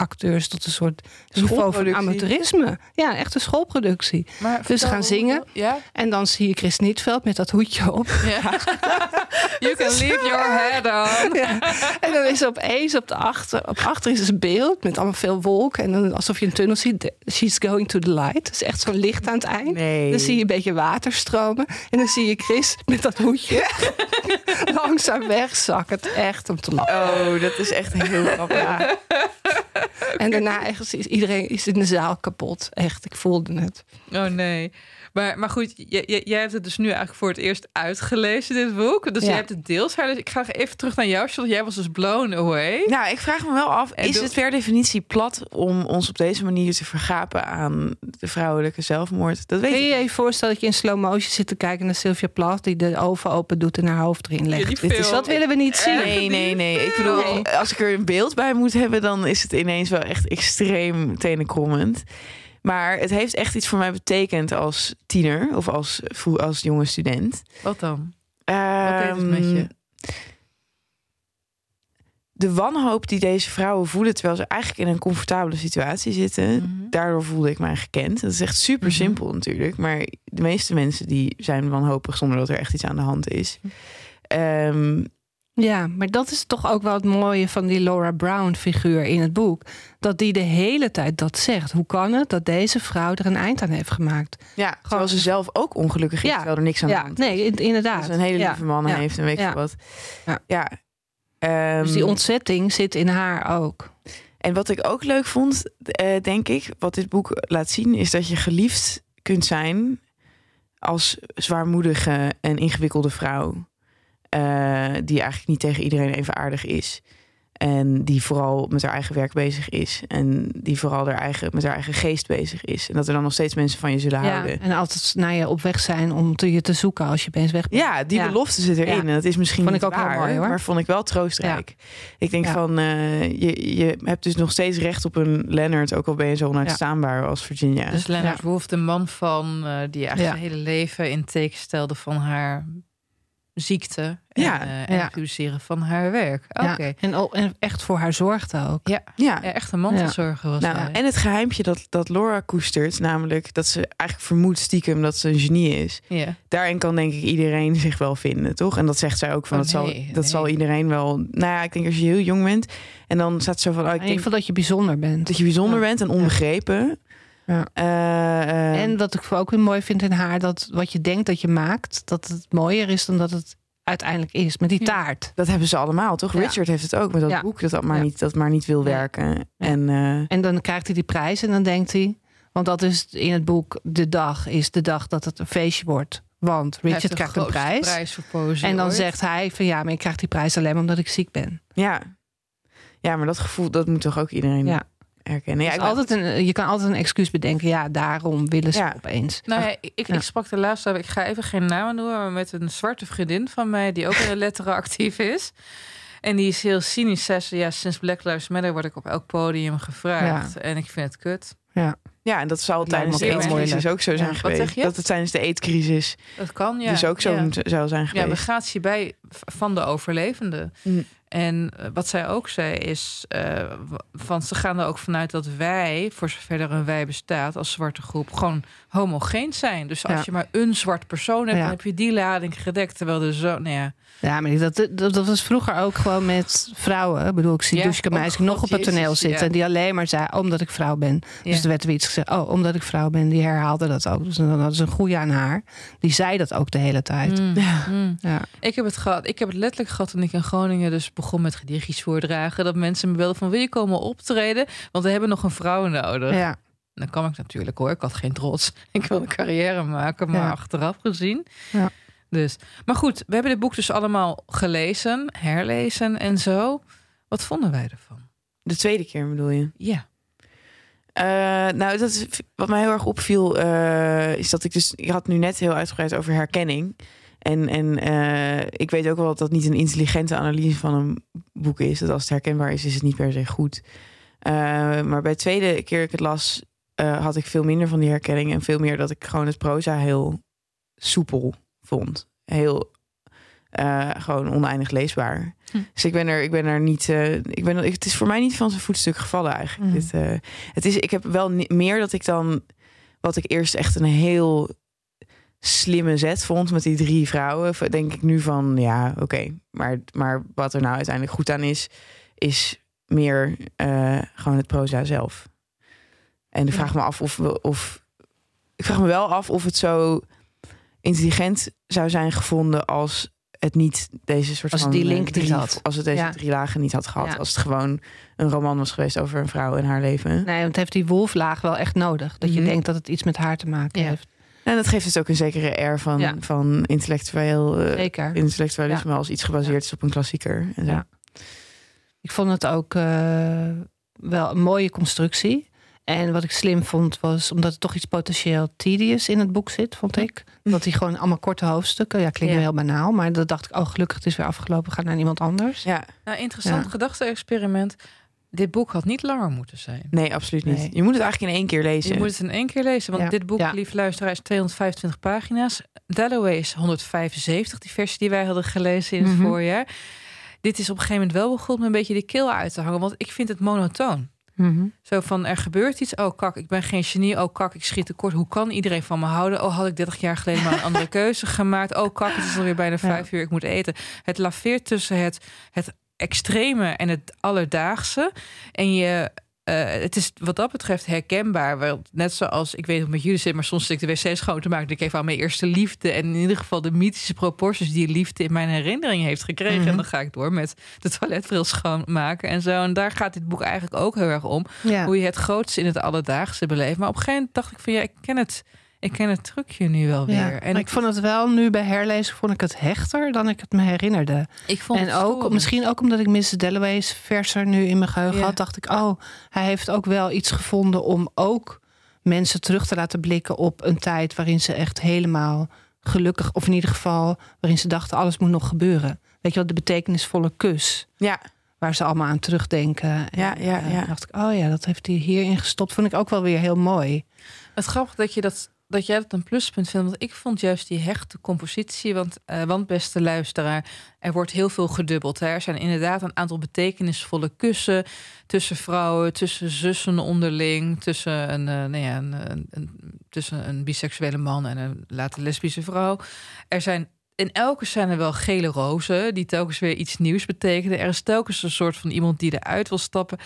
acteurs tot een soort niveau van amateurisme. Ja, echt een schoolproductie. Maar dus ze gaan zingen. Ja? En dan zie je Chris Nietveld met dat hoedje op. Ja. you can leave your head on. Ja. En dan is er opeens op de achter, op achter is een beeld met allemaal veel wolken. En dan alsof je een tunnel ziet. She's going to the light. Het is echt zo'n licht aan het eind. Nee. Dan zie je een beetje water stromen. En dan zie je Chris met dat hoedje langzaam wegzakken. Het echt om te lachen. Oh, dat is echt heel grappig. Ja. En daarna is iedereen is in de zaal kapot. Echt, ik voelde het. Oh nee. Maar, maar goed, jij, jij hebt het dus nu eigenlijk voor het eerst uitgelezen, dit boek. Dus jij hebt het deels Dus ik ga even terug naar jou, Charlotte. Jij was dus blown away. Nou, ik vraag me wel af, is het per definitie plat om ons op deze manier te vergapen aan de vrouwelijke zelfmoord? Dat weet Kun je je even voorstellen dat je in slow motion zit te kijken naar Sylvia Plath, die de oven open doet en haar hoofd erin legt? Dit is, dat willen we niet zien. Nee, nee, nee. Ik bedoel, als ik er een beeld bij moet hebben, dan is het ineens wel echt extreem tenenkrommend. Maar het heeft echt iets voor mij betekend als tiener of als, als jonge student. Wat dan? Wat deed het met je? de wanhoop die deze vrouwen voelen terwijl ze eigenlijk in een comfortabele situatie zitten, Mhm. daardoor voelde ik mij gekend. Dat is echt super Mhm. simpel natuurlijk, maar de meeste mensen die zijn wanhopig zonder dat er echt iets aan de hand is. Ehm, Ja, maar dat is toch ook wel het mooie van die Laura Brown figuur in het boek. Dat die de hele tijd dat zegt. Hoe kan het dat deze vrouw er een eind aan heeft gemaakt? ja, terwijl ze zelf ook ongelukkig is, Ja. terwijl er niks aan de Ja, hand is. nee, in- inderdaad. Dat ze een hele Ja, lieve man ja, heeft en weet ja. wat. Ja. Ja. Ehm, Dus die ontzetting zit in haar ook. En wat ik ook leuk vond, eh, denk ik, wat dit boek laat zien, is dat je geliefd kunt zijn als zwaarmoedige en ingewikkelde vrouw. Eh, die eigenlijk niet tegen iedereen even aardig is. En die vooral met haar eigen werk bezig is. En die vooral haar eigen, met haar eigen geest bezig is. En dat er dan nog steeds mensen van je zullen Ja, houden. en altijd naar je op weg zijn om te, je te zoeken als je opeens weg bent. Ja, die Ja. belofte zit erin. Ja. En dat is misschien Vond niet ik ook heel waar, mooi, hoor. maar vond ik wel troostrijk. Ik denk Ja. van, eh, je, je hebt dus nog steeds recht op een Leonard, ook al ben je zo onuitstaanbaar als Virginia. Dus Leonard Ja. Wolf, de man van eh, die eigenlijk Ja. zijn hele leven in teken stelde van haar ziekte en, Ja. eh, en Ja. het van haar werk. Oké. Ja, en, ook- en echt voor haar zorgde ook. Ja. ja. echt een mantelzorger was Nou, hij. en het geheimpje dat, dat Laura koestert, namelijk dat ze eigenlijk vermoedt stiekem dat ze een genie is. Ja. Daarin kan denk ik iedereen zich wel vinden, toch? En dat zegt zij ook van, Oh, dat, zal, dat nee. zal iedereen wel... Nou ja, ik denk als je heel jong bent en dan staat zo van, oh, ik denk geval dat je bijzonder bent. dat je bijzonder bent en onbegrepen. Ja. Eh, eh, En wat ik ook weer mooi vind in haar, dat wat je denkt dat je maakt, dat het mooier is dan dat het uiteindelijk is. Met die Ja. taart. Dat hebben ze allemaal, toch? Ja. Richard heeft het ook met dat boek dat dat maar, niet, dat maar niet wil werken. En eh, En dan krijgt hij die prijs en dan denkt hij, want dat is in het boek, de dag is de dag dat het een feestje wordt. Want Richard krijgt een prijs. prijs voor poëzie En dan ooit. zegt hij van ja, maar ik krijg die prijs alleen maar omdat ik ziek ben. ja. ja, maar dat gevoel, dat moet toch ook iedereen Ja. Herkennen. Ja, Dus ik ben- altijd een, je kan altijd een excuus bedenken. Ja, daarom willen ze Ja. opeens. Nou ja, ik, Ja. ik sprak de laatste, ik ga even geen namen noemen, maar met een zwarte vriendin van mij die ook in de letteren actief is. En die is heel cynisch. Zei ze, ja, sinds Black Lives Matter word ik op elk podium gevraagd. En ik vind het kut. Ja, en dat zal tijdens de eetcrisis moeilijk. ook zo Ja. zijn Wat geweest. zeg je? Dat het tijdens de eetcrisis Dat kan, ja. dus ook zo ja. zou zijn Ja, geweest. migratie bij van de overlevenden. Mm. En eh, wat zij ook zei is, w- van ze gaan er ook vanuit dat wij, voor zover er een wij bestaat als zwarte groep, gewoon homogeen zijn. Dus als Ja. je maar een zwart persoon hebt, Ja. dan heb je die lading gedekt. Terwijl er zo, nou ja, Ja, maar dat, dat, dat was vroeger ook gewoon met vrouwen. Ik bedoel, ik zie Ja, Dushka nog op het toneel zitten. En die alleen maar zei, omdat ik vrouw ben. Dus er werd weer iets gezegd. Oh, omdat ik vrouw ben. Die herhaalde dat ook. Dus dan hadden ze een goeie aan haar. Die zei dat ook de hele tijd. Mm, Ja. mm. Ja. Ik heb het gehad. Ik heb het letterlijk gehad toen ik in Groningen dus begon met gedichtjes voordragen. Dat mensen me wilden van wil je komen optreden? Want we hebben nog een vrouw nodig. ja. En dan kwam ik natuurlijk hoor. Ik had geen trots. Ik wilde een carrière maken, maar Ja. achteraf gezien. Ja. Dus. Maar goed, we hebben dit boek dus allemaal gelezen, herlezen en zo. Wat vonden wij ervan? De tweede keer bedoel je? Ja. Eh, nou, dat is, wat mij heel erg opviel, eh, is dat ik dus... Ik had nu net heel uitgebreid over herkenning. En, en eh, ik weet ook wel dat dat niet een intelligente analyse van een boek is. Dat als het herkenbaar is, is het niet per se goed. Eh, maar bij de tweede keer ik het las, eh, had ik veel minder van die herkenning. En veel meer dat ik gewoon het proza heel soepel vond. Heel gewoon oneindig leesbaar. Hm. Dus ik ben er, ik ben er niet. ik ben, het is voor mij niet van zijn voetstuk gevallen eigenlijk. Dit, eh, het is, ik heb wel meer dat ik dan. Wat ik eerst echt een heel slimme zet vond met die drie vrouwen. Denk ik nu van ja, oké. Maar, maar wat er nou uiteindelijk goed aan is, is meer eh, gewoon het proza zelf. En ik vraag me af of, we- of. Ik vraag me wel af of het zo intelligent zou zijn gevonden als het niet deze soort Als van die link niet drie- had. Als het deze Ja. drie lagen niet had gehad. Ja. Als het gewoon een roman was geweest over een vrouw en haar leven. Nee, want het heeft die wolflaag wel echt nodig. Dat je Mhm. denkt dat het iets met haar te maken Ja. heeft. En dat geeft dus ook een zekere air van, Ja. van intellectueel, eh, Zeker. intellectualisme als iets gebaseerd is op een klassieker. En zo. Ja. Ik vond het ook eh, wel een mooie constructie. En wat ik slim vond was, omdat er toch iets potentieel tedious in het boek zit, vond ik. Dat hij gewoon allemaal korte hoofdstukken, ja, klinkt Ja. heel banaal. Maar dat dacht ik, oh gelukkig, het is weer afgelopen, ga naar iemand anders. Ja, Nou, interessant Ja. gedachte-experiment. Dit boek had niet langer moeten zijn. nee, absoluut niet. Nee. Je moet het eigenlijk in één keer lezen. Je moet het in één keer lezen. Want Ja. dit boek, Ja. lieve luisteraar, is 225 pagina's. Dalloway is 175, die versie die wij hadden gelezen in het Mhm. voorjaar. dit is op een gegeven moment wel begonnen een beetje de keel uit te hangen. Want ik vind het monotoon. Mhm. Zo van, er gebeurt iets. Oh, kak, ik ben geen genie. Oh, kak, ik schiet tekort. Hoe kan iedereen van me houden? Oh, had ik 30 jaar geleden maar een andere keuze gemaakt. Oh, kak, het is alweer bijna vijf uur. Ik moet eten. Het laveert tussen het, het extreme en het alledaagse. En je uh, het is wat dat betreft herkenbaar. Want net zoals, ik weet hoe het met jullie zit, maar soms zit ik de wc schoon te maken. denk ik even aan mijn eerste liefde. En in ieder geval de mythische proporties die liefde in mijn herinnering heeft gekregen. En Mhm. dan ga ik door met de toiletbril schoonmaken en zo. En daar gaat dit boek eigenlijk ook heel erg om. Ja. Hoe je het grootste in het alledaagse beleeft. Maar op een gegeven moment dacht ik van ja, ik ken het. Ik ken het trucje nu wel weer. Ja, en ik vond het wel nu bij herlezen vond ik het hechter dan ik het me herinnerde. ik vond en ook misschien ook omdat ik Mrs. Dalloway's verser nu in mijn geheugen Ja. had, dacht ik, oh, hij heeft ook wel iets gevonden om ook mensen terug te laten blikken op een tijd waarin ze echt helemaal gelukkig, of in ieder geval waarin ze dachten alles moet nog gebeuren. Weet je wel, de betekenisvolle kus. Ja. Waar ze allemaal aan terugdenken. En, Ja, ja, eh, ja. dacht ik, oh ja, dat heeft hij hierin gestopt. Vond ik ook wel weer heel mooi. Het grappig dat je dat, dat jij dat een pluspunt vindt. Ik vond juist die hechte compositie. Want, eh, want beste luisteraar, er wordt heel veel gedubbeld. Hè. Er zijn inderdaad een aantal betekenisvolle kussen tussen vrouwen, tussen zussen onderling, tussen een, eh, nou ja, een- tussen een biseksuele man en een later lesbische vrouw. Er zijn in elke scène wel gele rozen, die telkens weer iets nieuws betekenen. Er is telkens een soort van iemand die eruit wil stappen.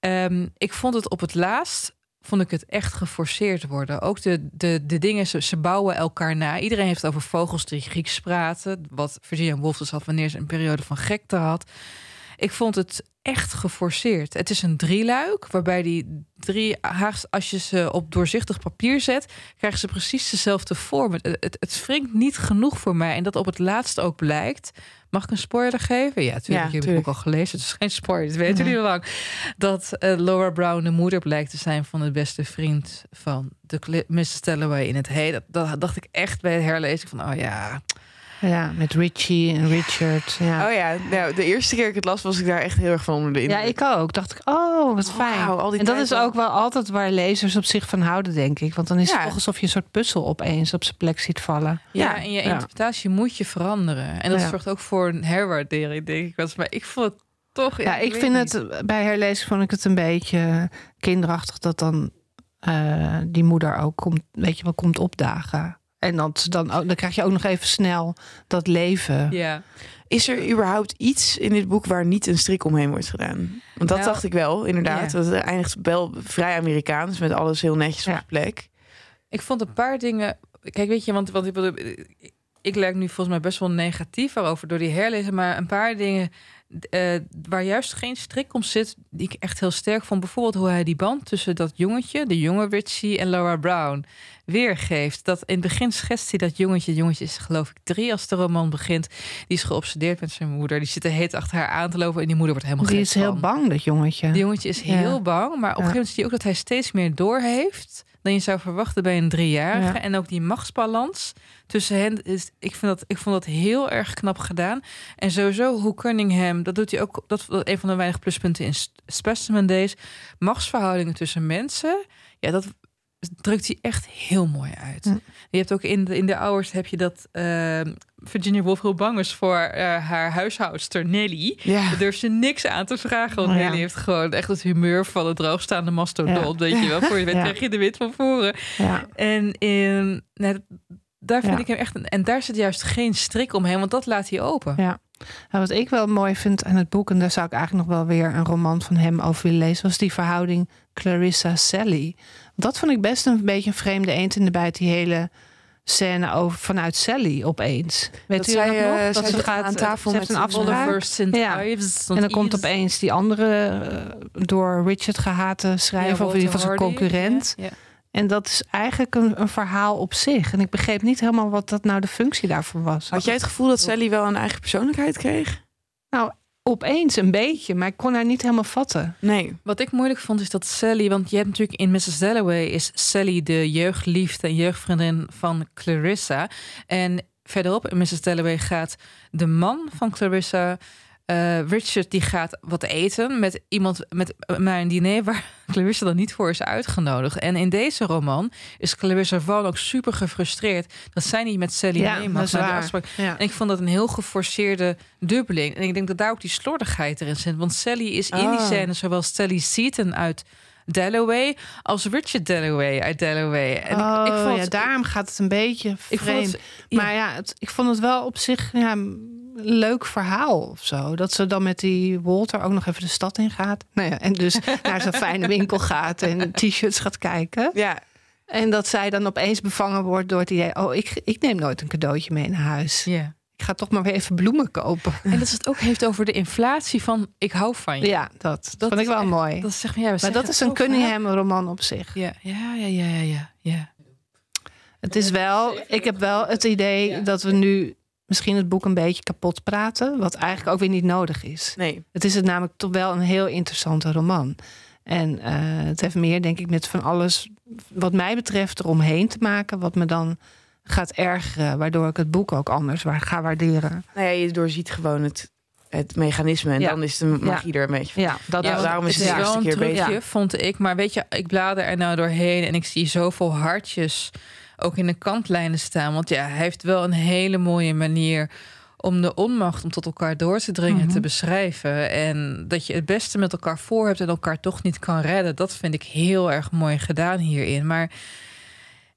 Ehm, ik vond het op het laatst vond ik het echt geforceerd worden. Ook de, de, de dingen, ze, ze bouwen elkaar na. Iedereen heeft over vogels die Grieks praten. Wat Virginia Woolf dus had wanneer ze een periode van gekte had. Ik vond het echt geforceerd. Het is een drieluik, waarbij die drie haast, als je ze op doorzichtig papier zet, krijgen ze precies dezelfde vorm. Het, het, het wringt niet genoeg voor mij. En dat op het laatste ook blijkt. Mag ik een spoiler geven? Ja, natuurlijk. Ja, Ja, heb ik tuurlijk. ook al gelezen. Het is geen spoiler, dat weten jullie al lang. Dat eh, Laura Brown de moeder blijkt te zijn van de beste vriend van de Mrs. Dalloway in het hey. Dat, dat dacht ik echt bij het herlezen van, oh ja, Ja, met Richie en Richard. Ja. Oh ja, nou, de eerste keer ik het las, was ik daar echt heel erg van onder de indruk. Ja, ik ook. Dacht ik, oh, wat fijn. Al die en dat is ook wel altijd waar lezers op zich van houden, denk ik. Want dan is Ja. het toch alsof je een soort puzzel opeens op zijn plek ziet vallen. Ja, Ja, en je ja. interpretatie moet je veranderen. En dat Ja. zorgt ook voor een herwaardering, denk ik. Maar ik vond het toch... Ja, ik vind niet. het bij herlezen vond ik het een beetje kinderachtig dat dan eh, die moeder ook komt, weet je wel, komt opdagen. En dat ze dan, ook, dan krijg je ook nog even snel dat leven. Ja. Is er überhaupt iets in dit boek waar niet een strik omheen wordt gedaan? Want dat Nou, dacht ik wel, inderdaad. ja. Dat het eindigt wel vrij Amerikaans, met alles heel netjes op Ja. zijn plek. Ik vond een paar dingen... Kijk, weet je, want, want ik, bedoel, ik lijk nu volgens mij best wel negatief erover door die herlezen. Maar een paar dingen eh, waar juist geen strik om zit, die ik echt heel sterk vond. Bijvoorbeeld hoe hij die band tussen dat jongetje, de jonge Richie en Laura Brown weergeeft. Dat in het begin schetst hij dat jongetje. Jongetje is geloof ik drie als de roman begint. Die is geobsedeerd met zijn moeder. Die zit er heet achter haar aan te lopen en die moeder wordt helemaal Die is heel bang, dat jongetje. Die jongetje is Ja. heel bang, maar op een gegeven moment zie je ook dat hij steeds meer doorheeft dan je zou verwachten bij een driejarige. Ja. En ook die machtsbalans tussen hen is, ik vind dat, ik vond dat heel erg knap gedaan. En sowieso hoe Cunningham, dat doet hij ook, dat is een van de weinige pluspunten in Specimen Days, machtsverhoudingen tussen mensen. Ja, dat drukt hij echt heel mooi uit. Hm. Je hebt ook in de, in de Hours heb je dat eh, Virginia Woolf heel bang is voor eh, haar huishoudster Nelly. Ja. Daar durft ze niks aan te vragen. Want Oh, ja. Nelly heeft gewoon echt het humeur van een droogstaande mastodon. Ja. Weet je wel, voor je weet krijg je de wit van voren. Ja. En in, nou, daar vind Ja. ik hem echt... En daar zit juist geen strik omheen, want dat laat hij open. Ja. Nou, wat ik wel mooi vind aan het boek, en daar zou ik eigenlijk nog wel weer een roman van hem over willen lezen, was die verhouding Clarissa-Sally. Dat vond ik best een beetje een vreemde eend in de bijt, die hele scène over vanuit Sally opeens. Weet Dat u zij, dat nog? eh, Dat zij ze gaat aan tafel met een afspraak. Ja. Ives. En dan komt opeens die andere eh, door Richard gehate schrijver, of in ieder geval zijn concurrent. Ja, ja. En dat is eigenlijk een, een verhaal op zich. En ik begreep niet helemaal wat dat nou de functie daarvan was. Had jij het gevoel dat Sally wel een eigen persoonlijkheid kreeg? Nou, opeens een beetje, maar ik kon haar niet helemaal vatten. Nee. Wat ik moeilijk vond is dat Sally, want je hebt natuurlijk in Mrs. Dalloway is Sally de jeugdliefde en jeugdvriendin van Clarissa. En verderop in Mrs. Dalloway gaat de man van Clarissa eh, Richard die gaat wat eten met iemand met een diner waar Clarissa dan niet voor is uitgenodigd. En in deze roman is Clarissa Van ook super gefrustreerd dat zij niet met Sally Ja, mee mag naar de afspraak. Ja. En ik vond dat een heel geforceerde dubbeling. En ik denk dat daar ook die slordigheid erin zit. Want Sally is in die Oh. scène zowel Sally Seaton uit Dalloway als Richard Dalloway uit Dalloway. En oh, ik, ik vond ja, daarom gaat het een beetje Ik vond vreemd. het- ja. Maar ja, het, ik vond het wel op zich ja, leuk verhaal of zo. Dat ze dan met die Walter ook nog even de stad in gaat. Nou ja, en dus naar zo'n fijne winkel gaat en t-shirts gaat kijken. Ja, En dat zij dan opeens bevangen wordt door het idee... oh, ik, ik neem nooit een cadeautje mee naar huis. ja. Ik ga toch maar weer even bloemen kopen. En dat ze het ook heeft over de inflatie van ik hou van je. Ja, dat, dat vond ik wel echt- mooi. Dat zeg maar, ja, we maar dat is een. Cunningham roman op zich. Ja, ja, ja, ja, ja, ja, ja. Het is wel, ik heb wel het idee dat we nu misschien het boek een beetje kapot praten. Wat eigenlijk ook weer niet nodig is. nee. Het is het namelijk toch wel een heel interessante roman. En eh, het heeft meer, denk ik, met van alles wat mij betreft eromheen te maken. Wat me dan gaat ergeren. Waardoor ik het boek ook anders ga waarderen. Nou ja, je doorziet gewoon het, het mechanisme en Ja. dan is de magie er een beetje Ja, dat Ja, daarom is het het is de eerste een keer trucje, bezig. vond ik. Maar weet je, ik blader er nou doorheen en ik zie zoveel hartjes ook in de kantlijnen staan. Want ja, hij heeft wel een hele mooie manier om de onmacht om tot elkaar door te dringen Mhm. te beschrijven. En dat je het beste met elkaar voor hebt en elkaar toch niet kan redden. Dat vind ik heel erg mooi gedaan hierin. Maar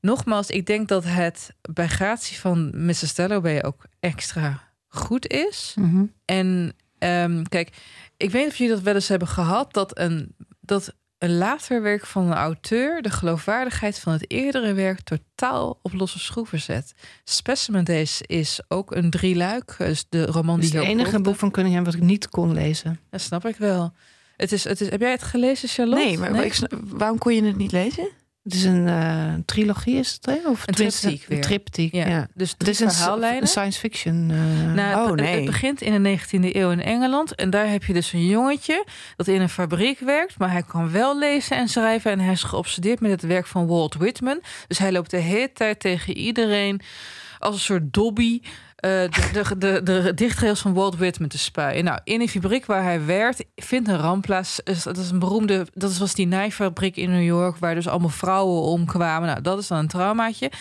nogmaals, ik denk dat het bij gratie van Mrs. Dalloway ook extra goed is. Mhm. En ehm, kijk, ik weet niet of jullie dat wel eens hebben gehad, dat een, dat een later werk van een auteur de geloofwaardigheid van het eerdere werk totaal op losse schroeven zet. Specimen Days is ook een drieluik, dus de roman Het is die het enige boek van Cunningham wat ik niet kon lezen. Dat snap ik wel. Het is, het is, heb jij het gelezen, Charlotte? Nee, maar Ik, waarom kon je het niet lezen? Het is een eh, trilogie, is het? Hè? Of Een triptiek weer. Een triptiek, Ja, ja. dus Het is een, verhaallijnen. een science fiction. eh, Nou, Oh, nee. Het begint in de 19e eeuw in Engeland. En daar heb je dus een jongetje dat in een fabriek werkt. Maar hij kan wel lezen en schrijven. En hij is geobsedeerd met het werk van Walt Whitman. Dus hij loopt de hele tijd tegen iedereen als een soort dobby. Eh, de, de, de, dichtrails van Walt Whitman te spuien. Nou, in die fabriek waar hij werkt, vindt een ramp plaats. Dat is een beroemde, dat was die naaifabriek in New York, waar dus allemaal vrouwen omkwamen. Nou, dat is dan een traumaatje.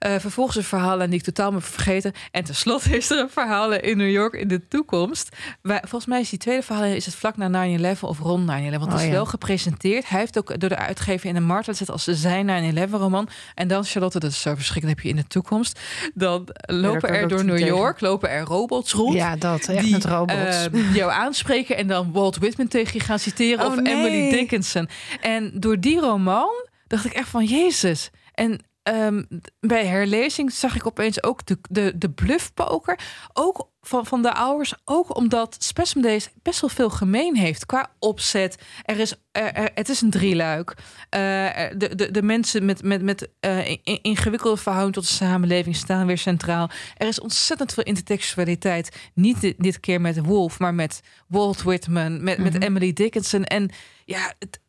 Eh, vervolgens een verhaal en die ik totaal me vergeten. En tenslotte is er een verhaal in New York in de toekomst. Waar, volgens mij is die tweede verhaal is het vlak na 9-11 of rond 9-11. Want het Oh, is ja. wel gepresenteerd. Hij heeft ook door de uitgever in de markt gezet als zijn 9-11 roman. En dan, Charlotte, dat is zo verschrikkelijk, heb je in de toekomst. Dan lopen er door New tegen. York lopen er robots rond. ja, dat. Echt die met robots. eh, jou aanspreken en dan Walt Whitman tegen je gaan citeren. Oh, of nee. Emily Dickinson. En door die roman dacht ik echt van Jezus. En ehm, bij herlezing zag ik opeens ook de, de, de bluffpoker. Ook van, van de ouders. Ook omdat Specimen Days best wel veel gemeen heeft qua opzet. Er is, er, er- het is een drieluik. Er- de, de, de mensen met, met, met eh, in- ingewikkelde verhouding tot de samenleving staan weer centraal. Er is ontzettend veel intertextualiteit. Niet dit, dit keer met Wolf, maar met Walt Whitman, met, met Emily Dickinson. En ja, het,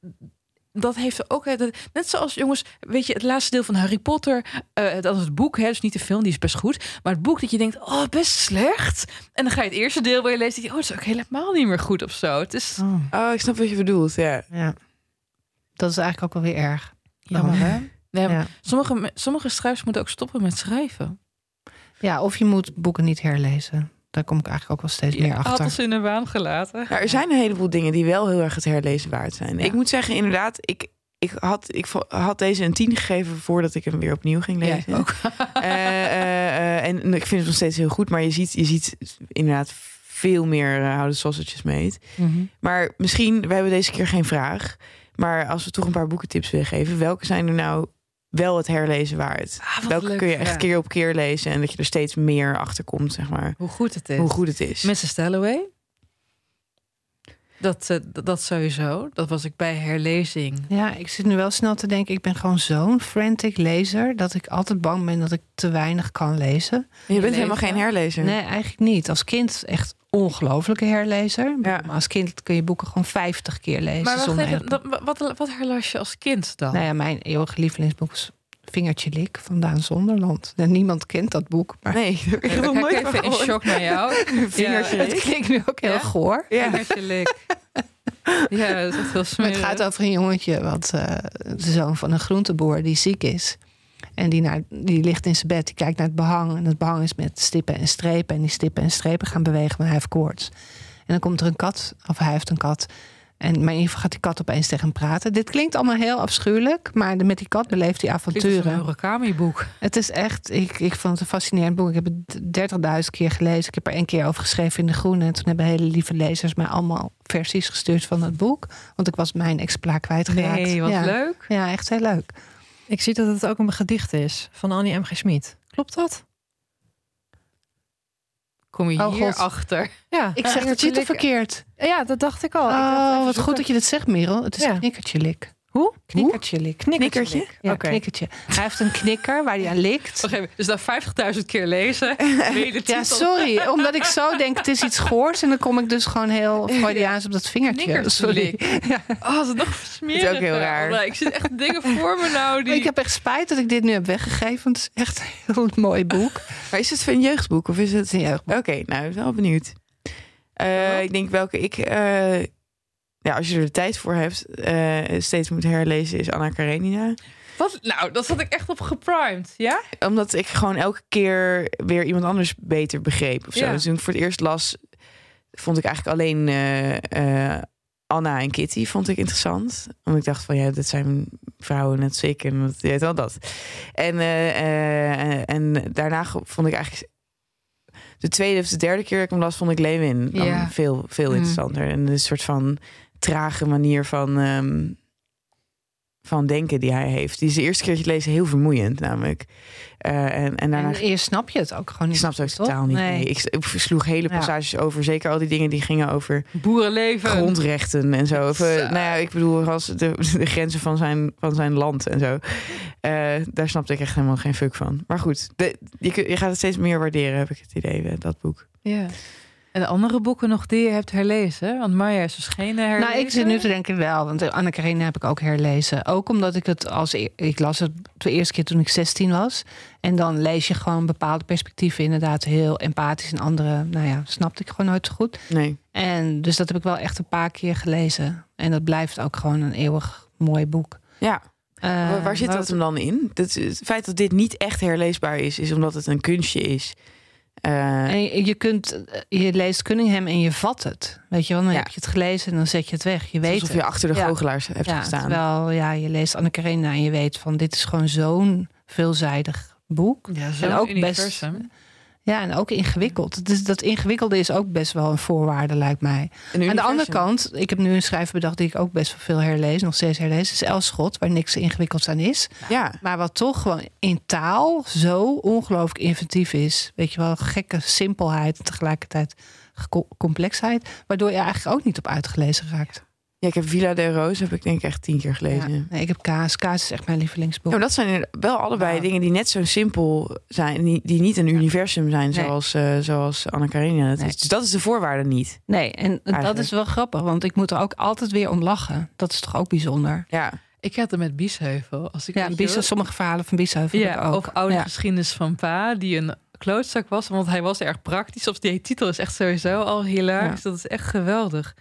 dat heeft ook. hè, dat- Net zoals jongens, weet je, het laatste deel van Harry Potter. eh dat is het boek, hè, dus niet de film, die is best goed. Maar het boek dat je denkt, oh, best slecht. En dan ga je het eerste deel weer lezen. denk je, oh, het is ook helemaal niet meer goed of zo. Het is Oh, Oh, ik snap wat je bedoelt, ja. ja. Dat is eigenlijk ook wel weer erg. jammer, hè? Ja, Ja. Sommige, me- sommige schrijvers moeten ook stoppen met schrijven. ja, of je moet boeken niet herlezen. Daar kom ik eigenlijk ook wel steeds meer Had achter. ons in de waan gelaten. Ja, er zijn een heleboel dingen die wel heel erg het herlezen waard zijn. Ja. Ik moet zeggen, inderdaad, ik, ik, had, ik had deze een tien gegeven voordat ik hem weer opnieuw ging Ja, lezen. ook. Eh, eh, eh, en ik vind het nog steeds heel goed, maar je ziet, je ziet inderdaad veel meer uh, houden sausages mee. Mhm. Maar misschien, we hebben deze keer geen vraag. Maar als we toch een paar boekentips willen geven, welke zijn er nou wel het herlezen waard? Ah, welke leuk, kun je echt ja. keer op keer lezen en dat je er steeds meer achter komt, zeg maar. Hoe goed het is. Hoe goed het is. Mrs. Dalloway. Dat, eh, dat- dat sowieso. Dat was ik bij herlezing. Ja, ik zit nu wel snel te denken. Ik ben gewoon zo'n frantic lezer dat ik altijd bang ben dat ik te weinig kan lezen. je bent helemaal geen herlezer. Nee, eigenlijk niet. Als kind echt ongelofelijke herlezer. Ja. Maar als kind kun je boeken gewoon 50 keer lezen. Maar zonder even, dat- wat, wat herlas je als kind dan? Nou ja, mijn eeuwige lievelingsboek is Vingertje Lik van Daan Zonderland. En niemand kent dat boek. Maar... Nee, ik heb nog nooit even in shock naar jou. Vingertje ja, Het klinkt nu ook heel ja? goor. Vingertje Lik. Ja, dat is echt heel smerig. het gaat over een jongetje, wat uh, de zoon van een groenteboer die ziek is. En die, naar, die ligt in zijn bed, die kijkt naar het behang. En het behang is met stippen en strepen. En die stippen en strepen gaan bewegen, maar hij heeft koorts. En dan komt er een kat, of hij heeft een kat. En maar in ieder geval gaat die kat opeens tegen hem praten. Dit klinkt allemaal heel afschuwelijk, maar met die kat beleeft hij avonturen. Het is een boek. Het is echt, ik, ik vond het een fascinerend boek. Ik heb het 30.000 keer gelezen. Ik heb er één keer over geschreven in De Groene. En toen hebben hele lieve lezers mij allemaal versies gestuurd van het boek. Want ik was mijn exemplaar kwijtgeraakt. Nee, wat leuk. Ja, echt heel leuk. Ik zie dat het ook een gedicht is van Annie M. G. Schmid. Klopt dat? Kom je oh, hier achter? Ja, ik zeg het verkeerd. Ja, dat dacht ik al. Oh, ik wat goed dat je dat zegt, Merel. Het is ja. knikkertje lik. Hoe? Knikkertje lik. Knikkertje? Ja, okay. knikkertje. Hij heeft een knikker waar hij aan likt. Dus dan 50.000 keer lezen. ja, sorry. Omdat ik zo denk, het is iets goors. En dan kom ik dus gewoon heel Freudiaans op dat vingertje. Sorry. Ja. Oh, dat is nog versmeren. Dat is ook heel raar. Ik zit echt dingen voor me nou. Die... Ik heb echt spijt dat ik dit nu heb weggegeven. Want het is echt een heel mooi boek. Maar is het een jeugdboek of is het een jeugdboek? Oké, okay, nou, ik ben wel benieuwd. Uh, ik denk welke ik... Uh, ja, als je er de tijd voor hebt, uh, steeds moet herlezen, is Anna Karenina. Wat? Nou, dat zat ik echt op geprimed, ja? Omdat ik gewoon elke keer weer iemand anders beter begreep. Of zo. Ja. Dus toen ik voor het eerst las, vond ik eigenlijk alleen uh, uh, Anna en Kitty vond ik interessant. Omdat ik dacht van ja, dat zijn vrouwen net zeker. En dat weet wel dat. En, en daarna vond ik eigenlijk de tweede of de derde keer dat ik hem las, vond ik Lewin ja. veel, veel mm. interessanter. En een soort van trage manier van, um, van denken die hij heeft. Die is de eerste keer dat je lezen heel vermoeiend, namelijk. Uh, en, en, daarna... en eerst snap je het ook gewoon niet. Je snapt het ook totaal niet. Nee. Ik, ik, sloeg hele passages over. Zeker al die dingen die gingen over boerenleven, grondrechten en zo. Of, uh, nou ja, ik bedoel, als de, de grenzen van zijn, van zijn land en zo. Uh, daar snapte ik echt helemaal geen fuck van. Maar goed, de, je, je gaat het steeds meer waarderen, heb ik het idee, dat boek. Ja. En de andere boeken nog die je hebt herlezen? Want Maya is verschenen herlezen. Nou, ik zit nu te denken wel. Want Anne Karenina heb ik ook herlezen. Ook omdat ik het als... E- ik las het de eerste keer toen ik 16 was. En dan lees je gewoon bepaalde perspectieven inderdaad heel empathisch. En andere, nou ja, snapte ik gewoon nooit zo goed. Nee. En dus dat heb ik wel echt een paar keer gelezen. En dat blijft ook gewoon een eeuwig mooi boek. Ja. Uh, waar zit dat hem dan in? het feit dat dit niet echt herleesbaar is, is omdat het een kunstje is. Uh, en je, kunt, je leest Cunningham en je vat het. Weet je wel, dan heb je het gelezen en dan zet je het weg. Je weet alsof je achter de goochelaars hebt ja, gestaan. Terwijl, ja, je leest Anne Karenina en je weet van dit is gewoon zo'n veelzijdig boek. Ja, en ook best. Ja, en ook ingewikkeld. Dus dat ingewikkelde is ook best wel een voorwaarde, lijkt mij. Aan de andere kant, ik heb nu een schrijver bedacht die ik ook best wel veel herlees, nog steeds herlees, is Elschot, waar niks ingewikkelds aan is. Ja. Maar wat toch gewoon in taal zo ongelooflijk inventief is. Weet je wel, gekke simpelheid en tegelijkertijd complexheid, waardoor je eigenlijk ook niet op uitgelezen raakt. Ja, ik heb Villa de Rose heb ik denk ik echt tien keer gelezen. Ja, nee, ik heb Kaas. Kaas is echt mijn lievelingsboek. Ja, dat zijn wel allebei dingen die net zo simpel zijn. Die, die niet een universum zijn zoals, uh, zoals Anna Karenina. Nee. Dus dat is de voorwaarde niet. Nee, en dat is wel grappig. Want ik moet er ook altijd weer om lachen. Dat is toch ook bijzonder. Ja. Ik had het met Biesheuvel. Als ik ja, Biesheuvel, sommige verhalen van Biesheuvel ja, ook. Of oude geschiedenis van pa, die een klootzak was. Want hij was erg praktisch. Of die titel is echt sowieso al hilarisch. Dat is echt geweldig.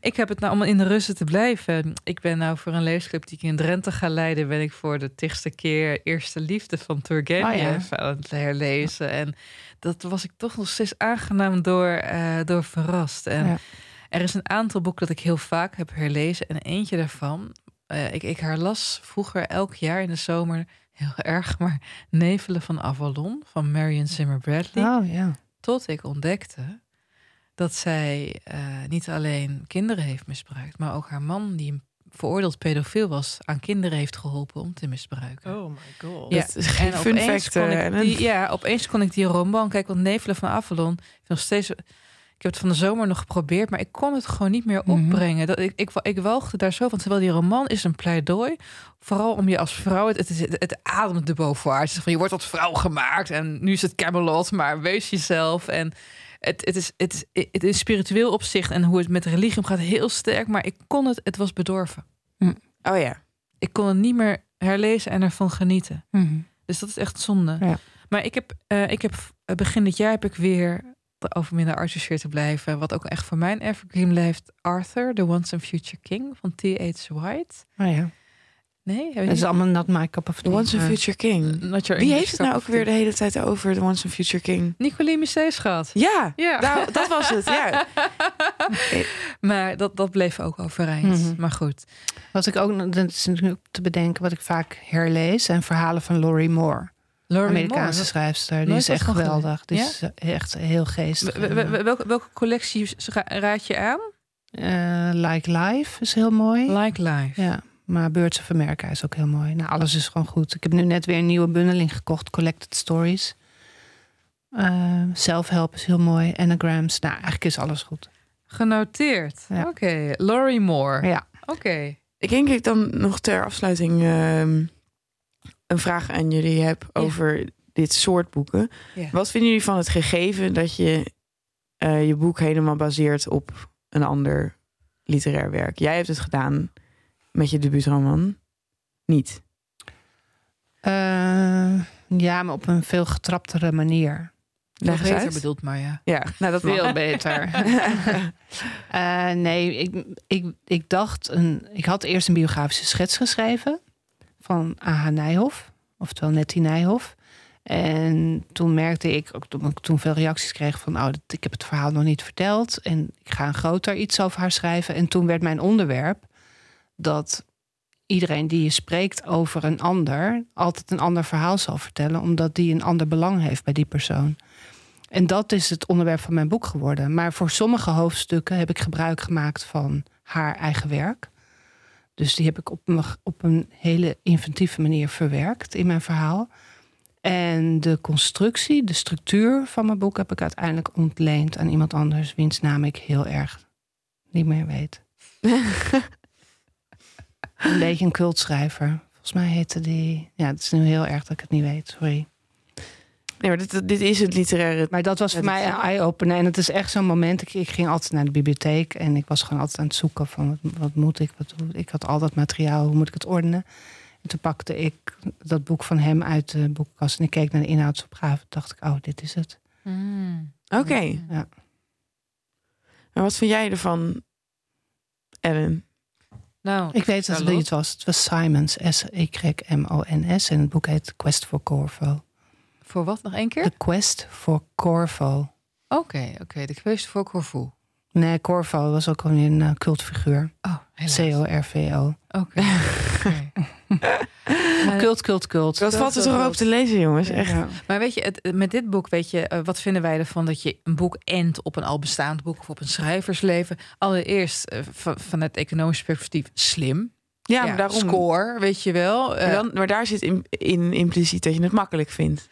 Ik heb het nou om in de rusten te blijven. Ik ben nou voor een leesclub die ik in Drenthe ga leiden. Ben ik voor de tigste keer Eerste Liefde van Turgenev oh, aan het herlezen. En dat was ik toch nog steeds aangenaam door, uh, door verrast. En er is een aantal boeken dat ik heel vaak heb herlezen. En eentje daarvan, uh, ik, ik herlas vroeger elk jaar in de zomer heel erg, maar Nevelen van Avalon van Marion Zimmer Bradley. Oh, ja. Tot ik ontdekte dat zij uh, niet alleen kinderen heeft misbruikt, maar ook haar man, die een veroordeeld pedofiel was, aan kinderen heeft geholpen om te misbruiken. Oh my god. Ja, dat is geen en fun fact. Kon ik eh, die, ja, opeens kon ik die roman kijken, want Nevelen van Avalon nog steeds heb het van de zomer nog geprobeerd, maar ik kon het gewoon niet meer mhm. opbrengen. Dat ik, ik, ik walgde daar zo van. Terwijl die roman is een pleidooi. Vooral om je als vrouw. Het, het, het, het ademt de bovenwaarts. Van je wordt tot vrouw gemaakt. En nu is het Camelot. Maar wees jezelf. En het, het, is, het, is, het is spiritueel opzicht. En hoe het met religie gaat heel sterk. Maar ik kon het. Het was bedorven. Mm. Oh ja. Ik kon het niet meer herlezen en ervan genieten. Mhm. Dus dat is echt zonde. Ja. Maar ik heb, eh, ik heb eh, begin dit jaar heb ik weer over minder Arthur te blijven. Wat ook echt voor mijn evergreen blijft. Arthur, The Once and Future King van T.H. White. Oh ja. Nee? Heb je Het is niet- allemaal not my cup of The tea. Once a maar- Future King. Not your Wie heeft het nou ook weer de hele tijd over The Once a Future King? Nicolie Missees gehad. Ja, Ja. nou, dat was het. Ja. Maar dat, dat bleef ook overeind. Mhm. Maar goed. Wat ik ook, nog- dat is nu te bedenken, wat ik vaak herlees, zijn verhalen van Laurie Moore. Laurie Amerikaanse Moore. schrijfster. Die Nooit is echt geweldig. Die Ja? is eh, echt heel geestig. Welke, welke collectie ra- raad je aan? Eh, like Life is heel mooi. Like Life. Ja, maar Birds of America is ook heel mooi. Nou, alles is gewoon goed. Ik heb nu net weer een nieuwe bundeling gekocht, Collected Stories. Eh Self-help is heel mooi. Anagrams. Nou, eigenlijk is alles goed. Genoteerd. Ja. Oké. Laurie Moore. Ja. Oké. Ik denk ik dan nog ter afsluiting ehm, een vraag aan jullie heb over dit soort boeken. Ja. Wat vinden jullie van het gegeven dat je eh, je boek helemaal baseert op een ander literair werk? Jij hebt het gedaan met je debuutroman. Niet. Eh, ja, maar op een veel getraptere manier. Leg beter uit. bedoeld, maar ja. Ja, nou dat Veel beter. Eh, nee, ik, ik, ik dacht, een, ik had eerst een biografische schets geschreven van A.H. Nijhoff, oftewel Nettie Nijhoff. En toen merkte ik, ook toen ik toen veel reacties kreeg van, oh, ik heb het verhaal nog niet verteld en ik ga een groter iets over haar schrijven. En toen werd mijn onderwerp dat iedereen die je spreekt over een ander altijd een ander verhaal zal vertellen, omdat die een ander belang heeft bij die persoon. En dat is het onderwerp van mijn boek geworden. Maar voor sommige hoofdstukken heb ik gebruik gemaakt van haar eigen werk. Dus die heb ik op een, op een hele inventieve manier verwerkt in mijn verhaal. En de constructie, de structuur van mijn boek heb ik uiteindelijk ontleend aan iemand anders, wiens naam ik heel erg niet meer weet. een beetje een cultschrijver. Volgens mij heette die. Ja, het is nu heel erg dat ik het niet weet, sorry. Nee, maar dit, dit is het literaire. Maar dat was voor Ja, mij een eye-opener. En het is echt zo'n moment. Ik, ik ging altijd naar de bibliotheek en ik was gewoon altijd aan het zoeken van wat, wat moet ik, wat, hoe- ik had al dat materiaal, hoe moet ik het ordenen? En toen pakte ik dat boek van hem uit de boekenkast en ik keek naar de inhoudsopgave. dacht ik, oh, dit is het. Oké. Ja. Maar wat vind jij ervan, Ellen? Nou, Ik weet dat het was. Het was Simons, S-Y-M-O-N-S. En het boek heet Quest for Corvo. Voor wat nog één keer? The Quest for Corvo. Oké, oké. De kwestie voor Corfu. Nee, Corvo was ook alweer een eh, cultfiguur. Oh, helaas. C-O-R-V-O. Oké. oké. Maar- Cult, cult, cult. Wat valt er toch op te lezen, jongens? Echt. Ja. Maar weet je, het, met dit boek, weet je, eh, wat vinden wij ervan dat je een boek endt op een al bestaand boek of op een schrijversleven? Allereerst eh, van, van het economisch perspectief slim. Ja, maar daarom. Score, weet je wel. Maar, Eh, dan, maar daar zit in, in impliciet dat je het makkelijk vindt.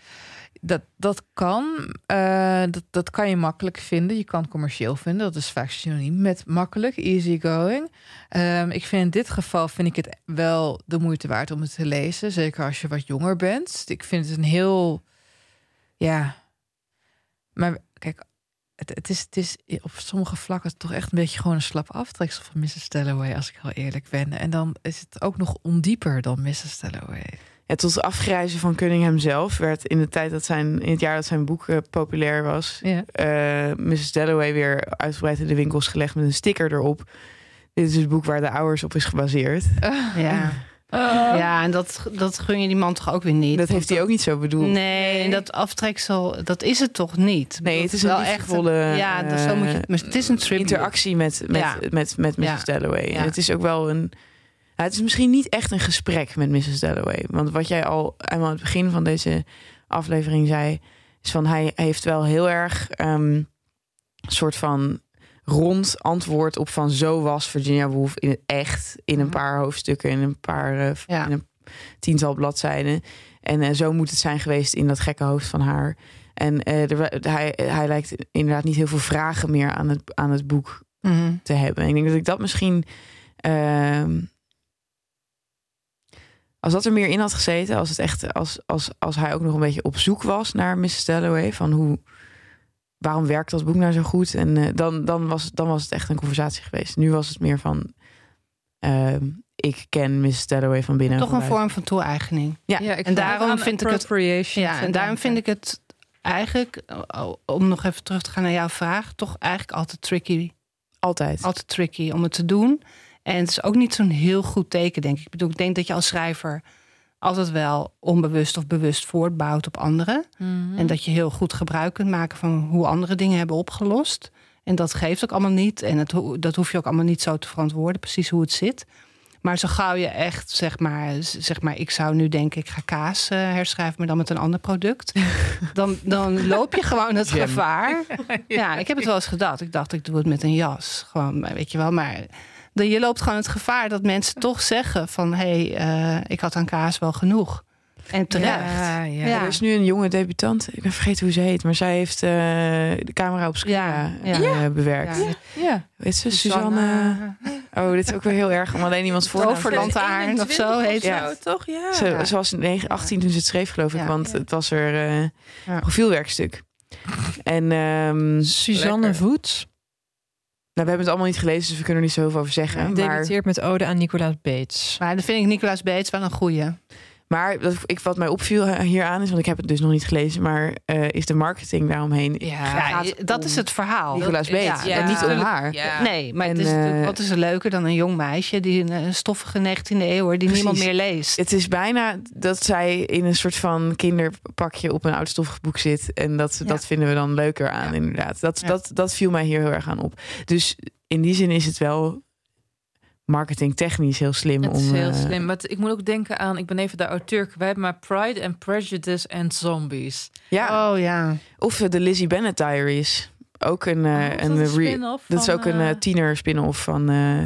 Dat, dat kan. eh, dat, dat kan je makkelijk vinden. Je kan commercieel vinden. Dat is vaak synoniem met makkelijk, easygoing. Ehm ik vind in dit geval vind ik het wel de moeite waard om het te lezen. Zeker als je wat jonger bent. Ik vind het een heel. Ja. Maar kijk, het, het, is, het is op sommige vlakken toch echt een beetje gewoon een slap aftreksel van Mrs. Dalloway, als ik heel eerlijk ben. En dan is het ook nog ondieper dan Mrs. Dalloway. Ja, tot afgrijzen van Cunningham zelf werd in de tijd dat zijn, in het jaar dat zijn boek eh, populair was, Ja. eh, Mrs. Dalloway weer uitgebreid in de winkels gelegd met een sticker erop. Dit is het boek waar de ouders op is gebaseerd. Ja. ja, en dat, dat gun je die man toch ook weer niet. Dat heeft hij ook niet zo bedoeld. Nee, en dat aftreksel, dat is het toch niet? Nee, het is wel een echt liefdevolle Ja, dat, zo moet je, eh, het- maar het is een interactie met, met, Ja. met, met Mrs. Ja. Dalloway. Ja. En het is ook wel een. Het is misschien niet echt een gesprek met Mrs. Dalloway. Want wat jij al aan het begin van deze aflevering zei, is van hij heeft wel heel erg ehm, soort van rond antwoord op van zo was Virginia Woolf in het echt in een paar hoofdstukken in een paar Mhm. Ja. in een tiental bladzijden en eh, zo moet het zijn geweest in dat gekke hoofd van haar en eh, hij, hij lijkt inderdaad niet heel veel vragen meer aan het, aan het boek Mhm. te hebben. Ik denk dat ik dat misschien. Als dat er meer in had gezeten, als het echt als, als, als hij ook nog een beetje op zoek was naar Mrs. Dalloway, van hoe waarom werkt dat boek nou zo goed? En eh, dan, dan, was, dan was het echt een conversatie geweest. Nu was het meer van. ehm, ik ken Miss Dalloway van binnen. Toch een vorm van toe-eigening. Ja, Ja, ik en daarom vind ik het. Ja, en daarom vind ik het eigenlijk, om nog even terug te gaan naar jouw vraag, toch eigenlijk altijd tricky. Altijd. Altijd tricky om het te doen. En het is ook niet zo'n heel goed teken, denk ik. Ik bedoel, ik denk dat je als schrijver altijd wel onbewust of bewust voortbouwt op anderen. Mhm. En dat je heel goed gebruik kunt maken van hoe andere dingen hebben opgelost. En dat geeft ook allemaal niet. En het, dat hoef je ook allemaal niet zo te verantwoorden, precies hoe het zit. Maar zo gauw je echt, zeg maar, zeg maar ik zou nu denken, ik ga kaas eh, herschrijven, maar dan met een ander product. dan, dan loop je gewoon het Jam. gevaar. Ja, ik heb het wel eens gedacht. Ik dacht, ik doe het met een jas. Gewoon, weet je wel, maar de- je loopt gewoon het gevaar dat mensen toch zeggen van, hé, hey, eh, ik had aan kaas wel genoeg. En terecht. Ja, ja. Ja. Er is nu een jonge debutant. Ik ben vergeten hoe ze heet. Maar zij heeft eh, de camera op Ja, eh, bewerkt. Ja. Ja. Weet ze? Suzanne. Oh, dit is ook weer heel erg om alleen iemands voornaam te Overlantaarn of zo heet Ja. toch? Ja. Ze, ze was 9, 18 toen ze het schreef, geloof ik. Ja. Want het was er eh Ja. profielwerkstuk. En ehm, Suzanne Lekker. Voets nou, we hebben het allemaal niet gelezen, dus we kunnen er niet zoveel over zeggen. maar debuteert met ode aan Nicolaas Bates. Maar dan vind ik Nicolaas Beets wel een goeie. Maar dat, ik, wat mij opviel hieraan is, want ik heb het dus nog niet gelezen, maar eh, is de marketing daaromheen. Ja. Dat is het verhaal. Nicolaas ja, en niet om haar. Ja. Nee, maar het is, eh, wat is er leuker dan een jong meisje die een, een stoffige 19e eeuw die Precies. niemand meer leest. Het is bijna dat zij in een soort van kinderpakje op een oudstoffig boek zit. En dat, Ja. dat vinden we dan leuker aan, Ja. inderdaad. Dat, Ja. dat, dat viel mij hier heel erg aan op. Dus in die zin is het wel marketingtechnisch heel slim. Het om, is heel eh, slim. Maar ik moet ook denken aan, ik ben even de auteur kwijt, maar Pride and Prejudice and Zombies. Ja, Oh ja. of eh, de Lizzie Bennet Diaries. Ook een, eh, Oh, een, dat dat is ook een tiener spin-off van, eh,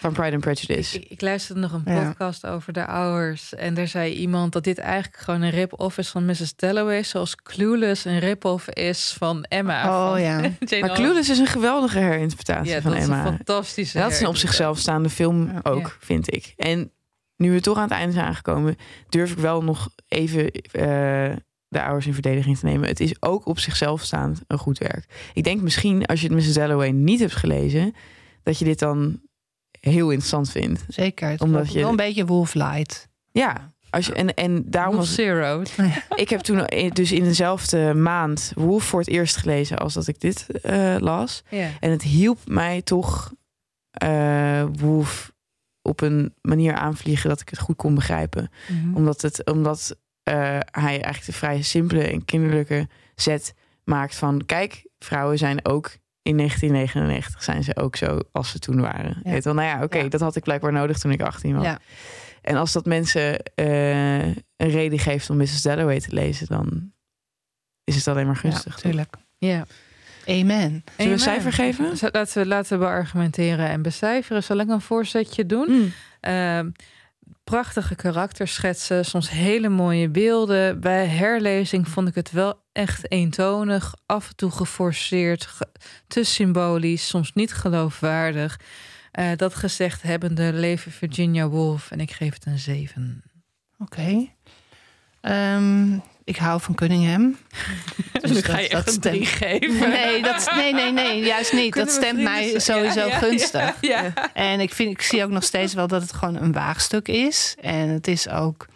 van Pride and Prejudice. Ik, ik luisterde nog een Ja. podcast over de ouders. En daar zei iemand dat dit eigenlijk gewoon een rip-off is van Mrs. Dalloway. Zoals Clueless een rip-off is van Emma. Oh van ja. Jane maar. Clueless is een geweldige herinterpretatie ja, van dat Emma. is een fantastische dat is een op zichzelf staande film ook, Ja. vind ik. En nu we toch aan het einde zijn aangekomen, durf ik wel nog even eh, de ouders in verdediging te nemen. Het is ook op zichzelf staand een goed werk. Ik denk misschien als je het Mrs. Dalloway niet hebt gelezen, dat je dit dan heel interessant vindt. Zeker. Het Omdat je- wel een beetje Wolflight. Ja, als je, en, en daarom Wolf was Zero. ik heb toen in- dus in dezelfde maand Wolf voor het eerst gelezen als dat ik dit eh, las. Ja. En het hielp mij toch eh Wolf op een manier aanvliegen dat ik het goed kon begrijpen. Mhm. Omdat, het, omdat eh, hij eigenlijk de vrij simpele en kinderlijke zet maakt van... kijk, vrouwen zijn ook... In 1999 zijn ze ook zo als ze toen waren. Ja. Wel, nou ja, oké, Ja. dat had ik blijkbaar nodig toen ik 18 was. Ja. En als dat mensen eh, een reden geeft om Mrs. Dalloway te lezen, dan is het alleen maar gunstig. Ja, tuurlijk. Ja. Amen. Zullen we cijfer geven? Laten we, laten we beargumenteren en becijferen. Zal ik een voorzetje doen? Mm. Ehm, prachtige karakterschetsen, soms hele mooie beelden. Bij herlezing vond ik het wel echt eentonig, af en toe geforceerd, ge- te symbolisch, soms niet geloofwaardig. Eh, dat gezegd hebbende leven Virginia Woolf en ik geef het een 7. Oké. Ehm, ik hou van Cunningham. Dus nu ga je echt een drie geven. Nee, dat, nee, nee, nee, juist niet. Kunnen dat stemt mij zijn? sowieso Ja, ja, gunstig. Ja. En ik, vind, ik zie ook nog steeds wel dat het gewoon een waagstuk is. En het is ook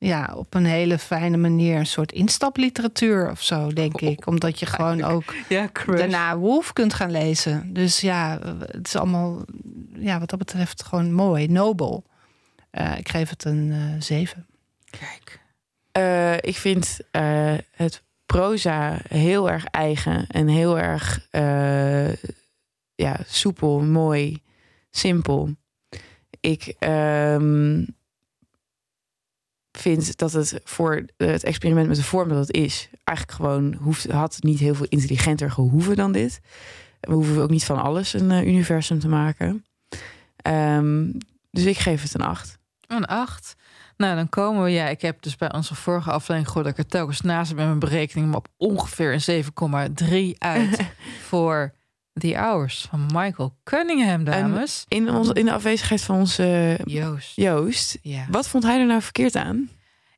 ja, op een hele fijne manier een soort instapliteratuur of zo, denk ik. Omdat je gewoon ook ja daarna Wolf kunt gaan lezen. Dus ja, het is allemaal, ja, wat dat betreft gewoon mooi, nobel. Eh, ik geef het een eh zeven. Kijk. Eh, ik vind eh, het proza heel erg eigen en heel erg eh, ja, soepel, mooi, simpel. Ik ehm, vind dat het voor het experiment met de vorm dat het is, eigenlijk gewoon hoeft, had niet heel veel intelligenter gehoeven dan dit. We hoeven ook niet van alles een eh, universum te maken. Ehm, dus ik geef het een acht. Een 8. Nou, dan komen we. Ja, ik heb dus bij onze vorige aflevering gehoord dat ik er telkens naast met mijn berekening, maar op ongeveer een 7,3 uit voor The Hours van Michael Cunningham, dames. In, ons, in de afwezigheid van onze Joost. Joost, Ja. wat vond hij er nou verkeerd aan?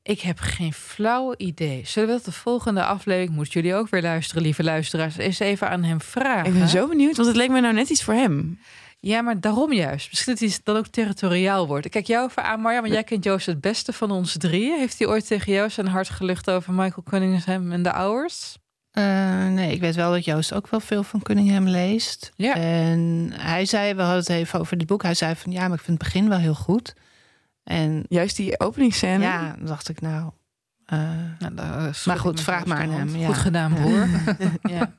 Ik heb geen flauw idee. Zullen we dat de volgende aflevering, moeten jullie ook weer luisteren, lieve luisteraars, eens even aan hem vragen? Ik ben zo benieuwd, want het leek me nou net iets voor hem. Ja, maar daarom juist. Misschien dat hij dan ook territoriaal wordt. Kijk jou even aan, Marja, want jij kent Joost het beste van ons drieën. Heeft hij ooit tegen jou zijn hart gelucht over Michael Cunningham en de Hours? Uh, nee, ik weet wel dat Joost ook wel veel van Cunningham leest. Ja. En hij zei, we hadden het even over dit boek. Hij zei van ja, maar ik vind het begin wel heel goed. En juist die openingsscène. Ja, dacht ik nou. Uh, nou, maar goed, vraag maar aan hem. Ja. Goed gedaan, broer. ja.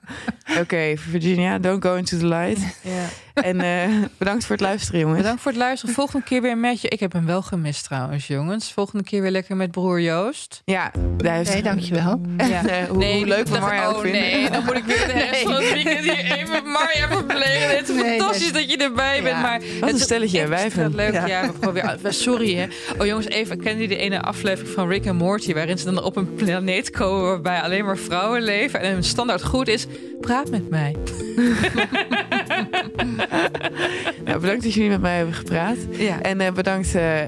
Oké, okay, Virginia, don't go into the light. ja. En uh, bedankt voor het luisteren, jongens. Bedankt voor het luisteren. Volgende keer weer met je. Ik heb hem wel gemist trouwens, jongens. Volgende keer weer lekker met broer Joost. Ja, heeft... Nee, dankjewel. Ja. Hoe, nee, hoe leuk van Marja oh, nee, dan moet ik weer de rest van het weekend hier even Marja verplegen. Het is nee, fantastisch dat je erbij bent. Maar Wat een stelletje, wij vinden leuk. Ja, we proberen... Sorry, hè. Oh, jongens, even. Ken je de ene aflevering van Rick en Morty... waarin ze dan op een planeet komen waarbij alleen maar vrouwen leven... en een standaard goed is... praat met mij. nou, bedankt dat jullie met mij hebben gepraat. Ja. En uh, bedankt uh,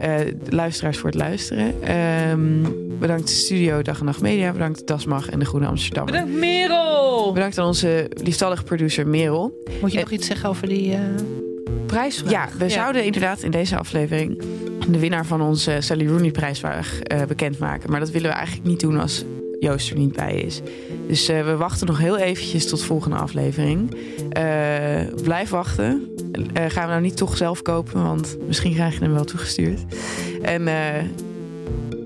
luisteraars voor het luisteren. Um, bedankt Studio Dag en Nacht Media. Bedankt Dasmag en de Groene Amsterdam. Bedankt Merel. Bedankt aan onze lieftallige producer Merel. Moet je nog iets zeggen over die prijsvraag? Ja, we zouden inderdaad in deze aflevering de winnaar van onze Sally Rooney prijsvraag bekendmaken. Maar dat willen we eigenlijk niet doen als Joost er niet bij is. Dus uh, we wachten nog heel eventjes tot volgende aflevering. Uh, blijf wachten. Gaan we nou niet toch zelf kopen, want misschien krijg je hem wel toegestuurd. En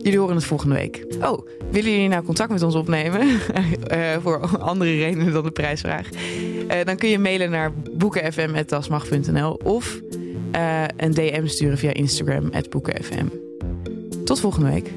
jullie horen het volgende week. Oh, willen jullie nou contact met ons opnemen? voor andere redenen dan de prijsvraag. dan kun je mailen naar boekenfm.dasmag.nl of een DM sturen via Instagram, boekenfm. Tot volgende week.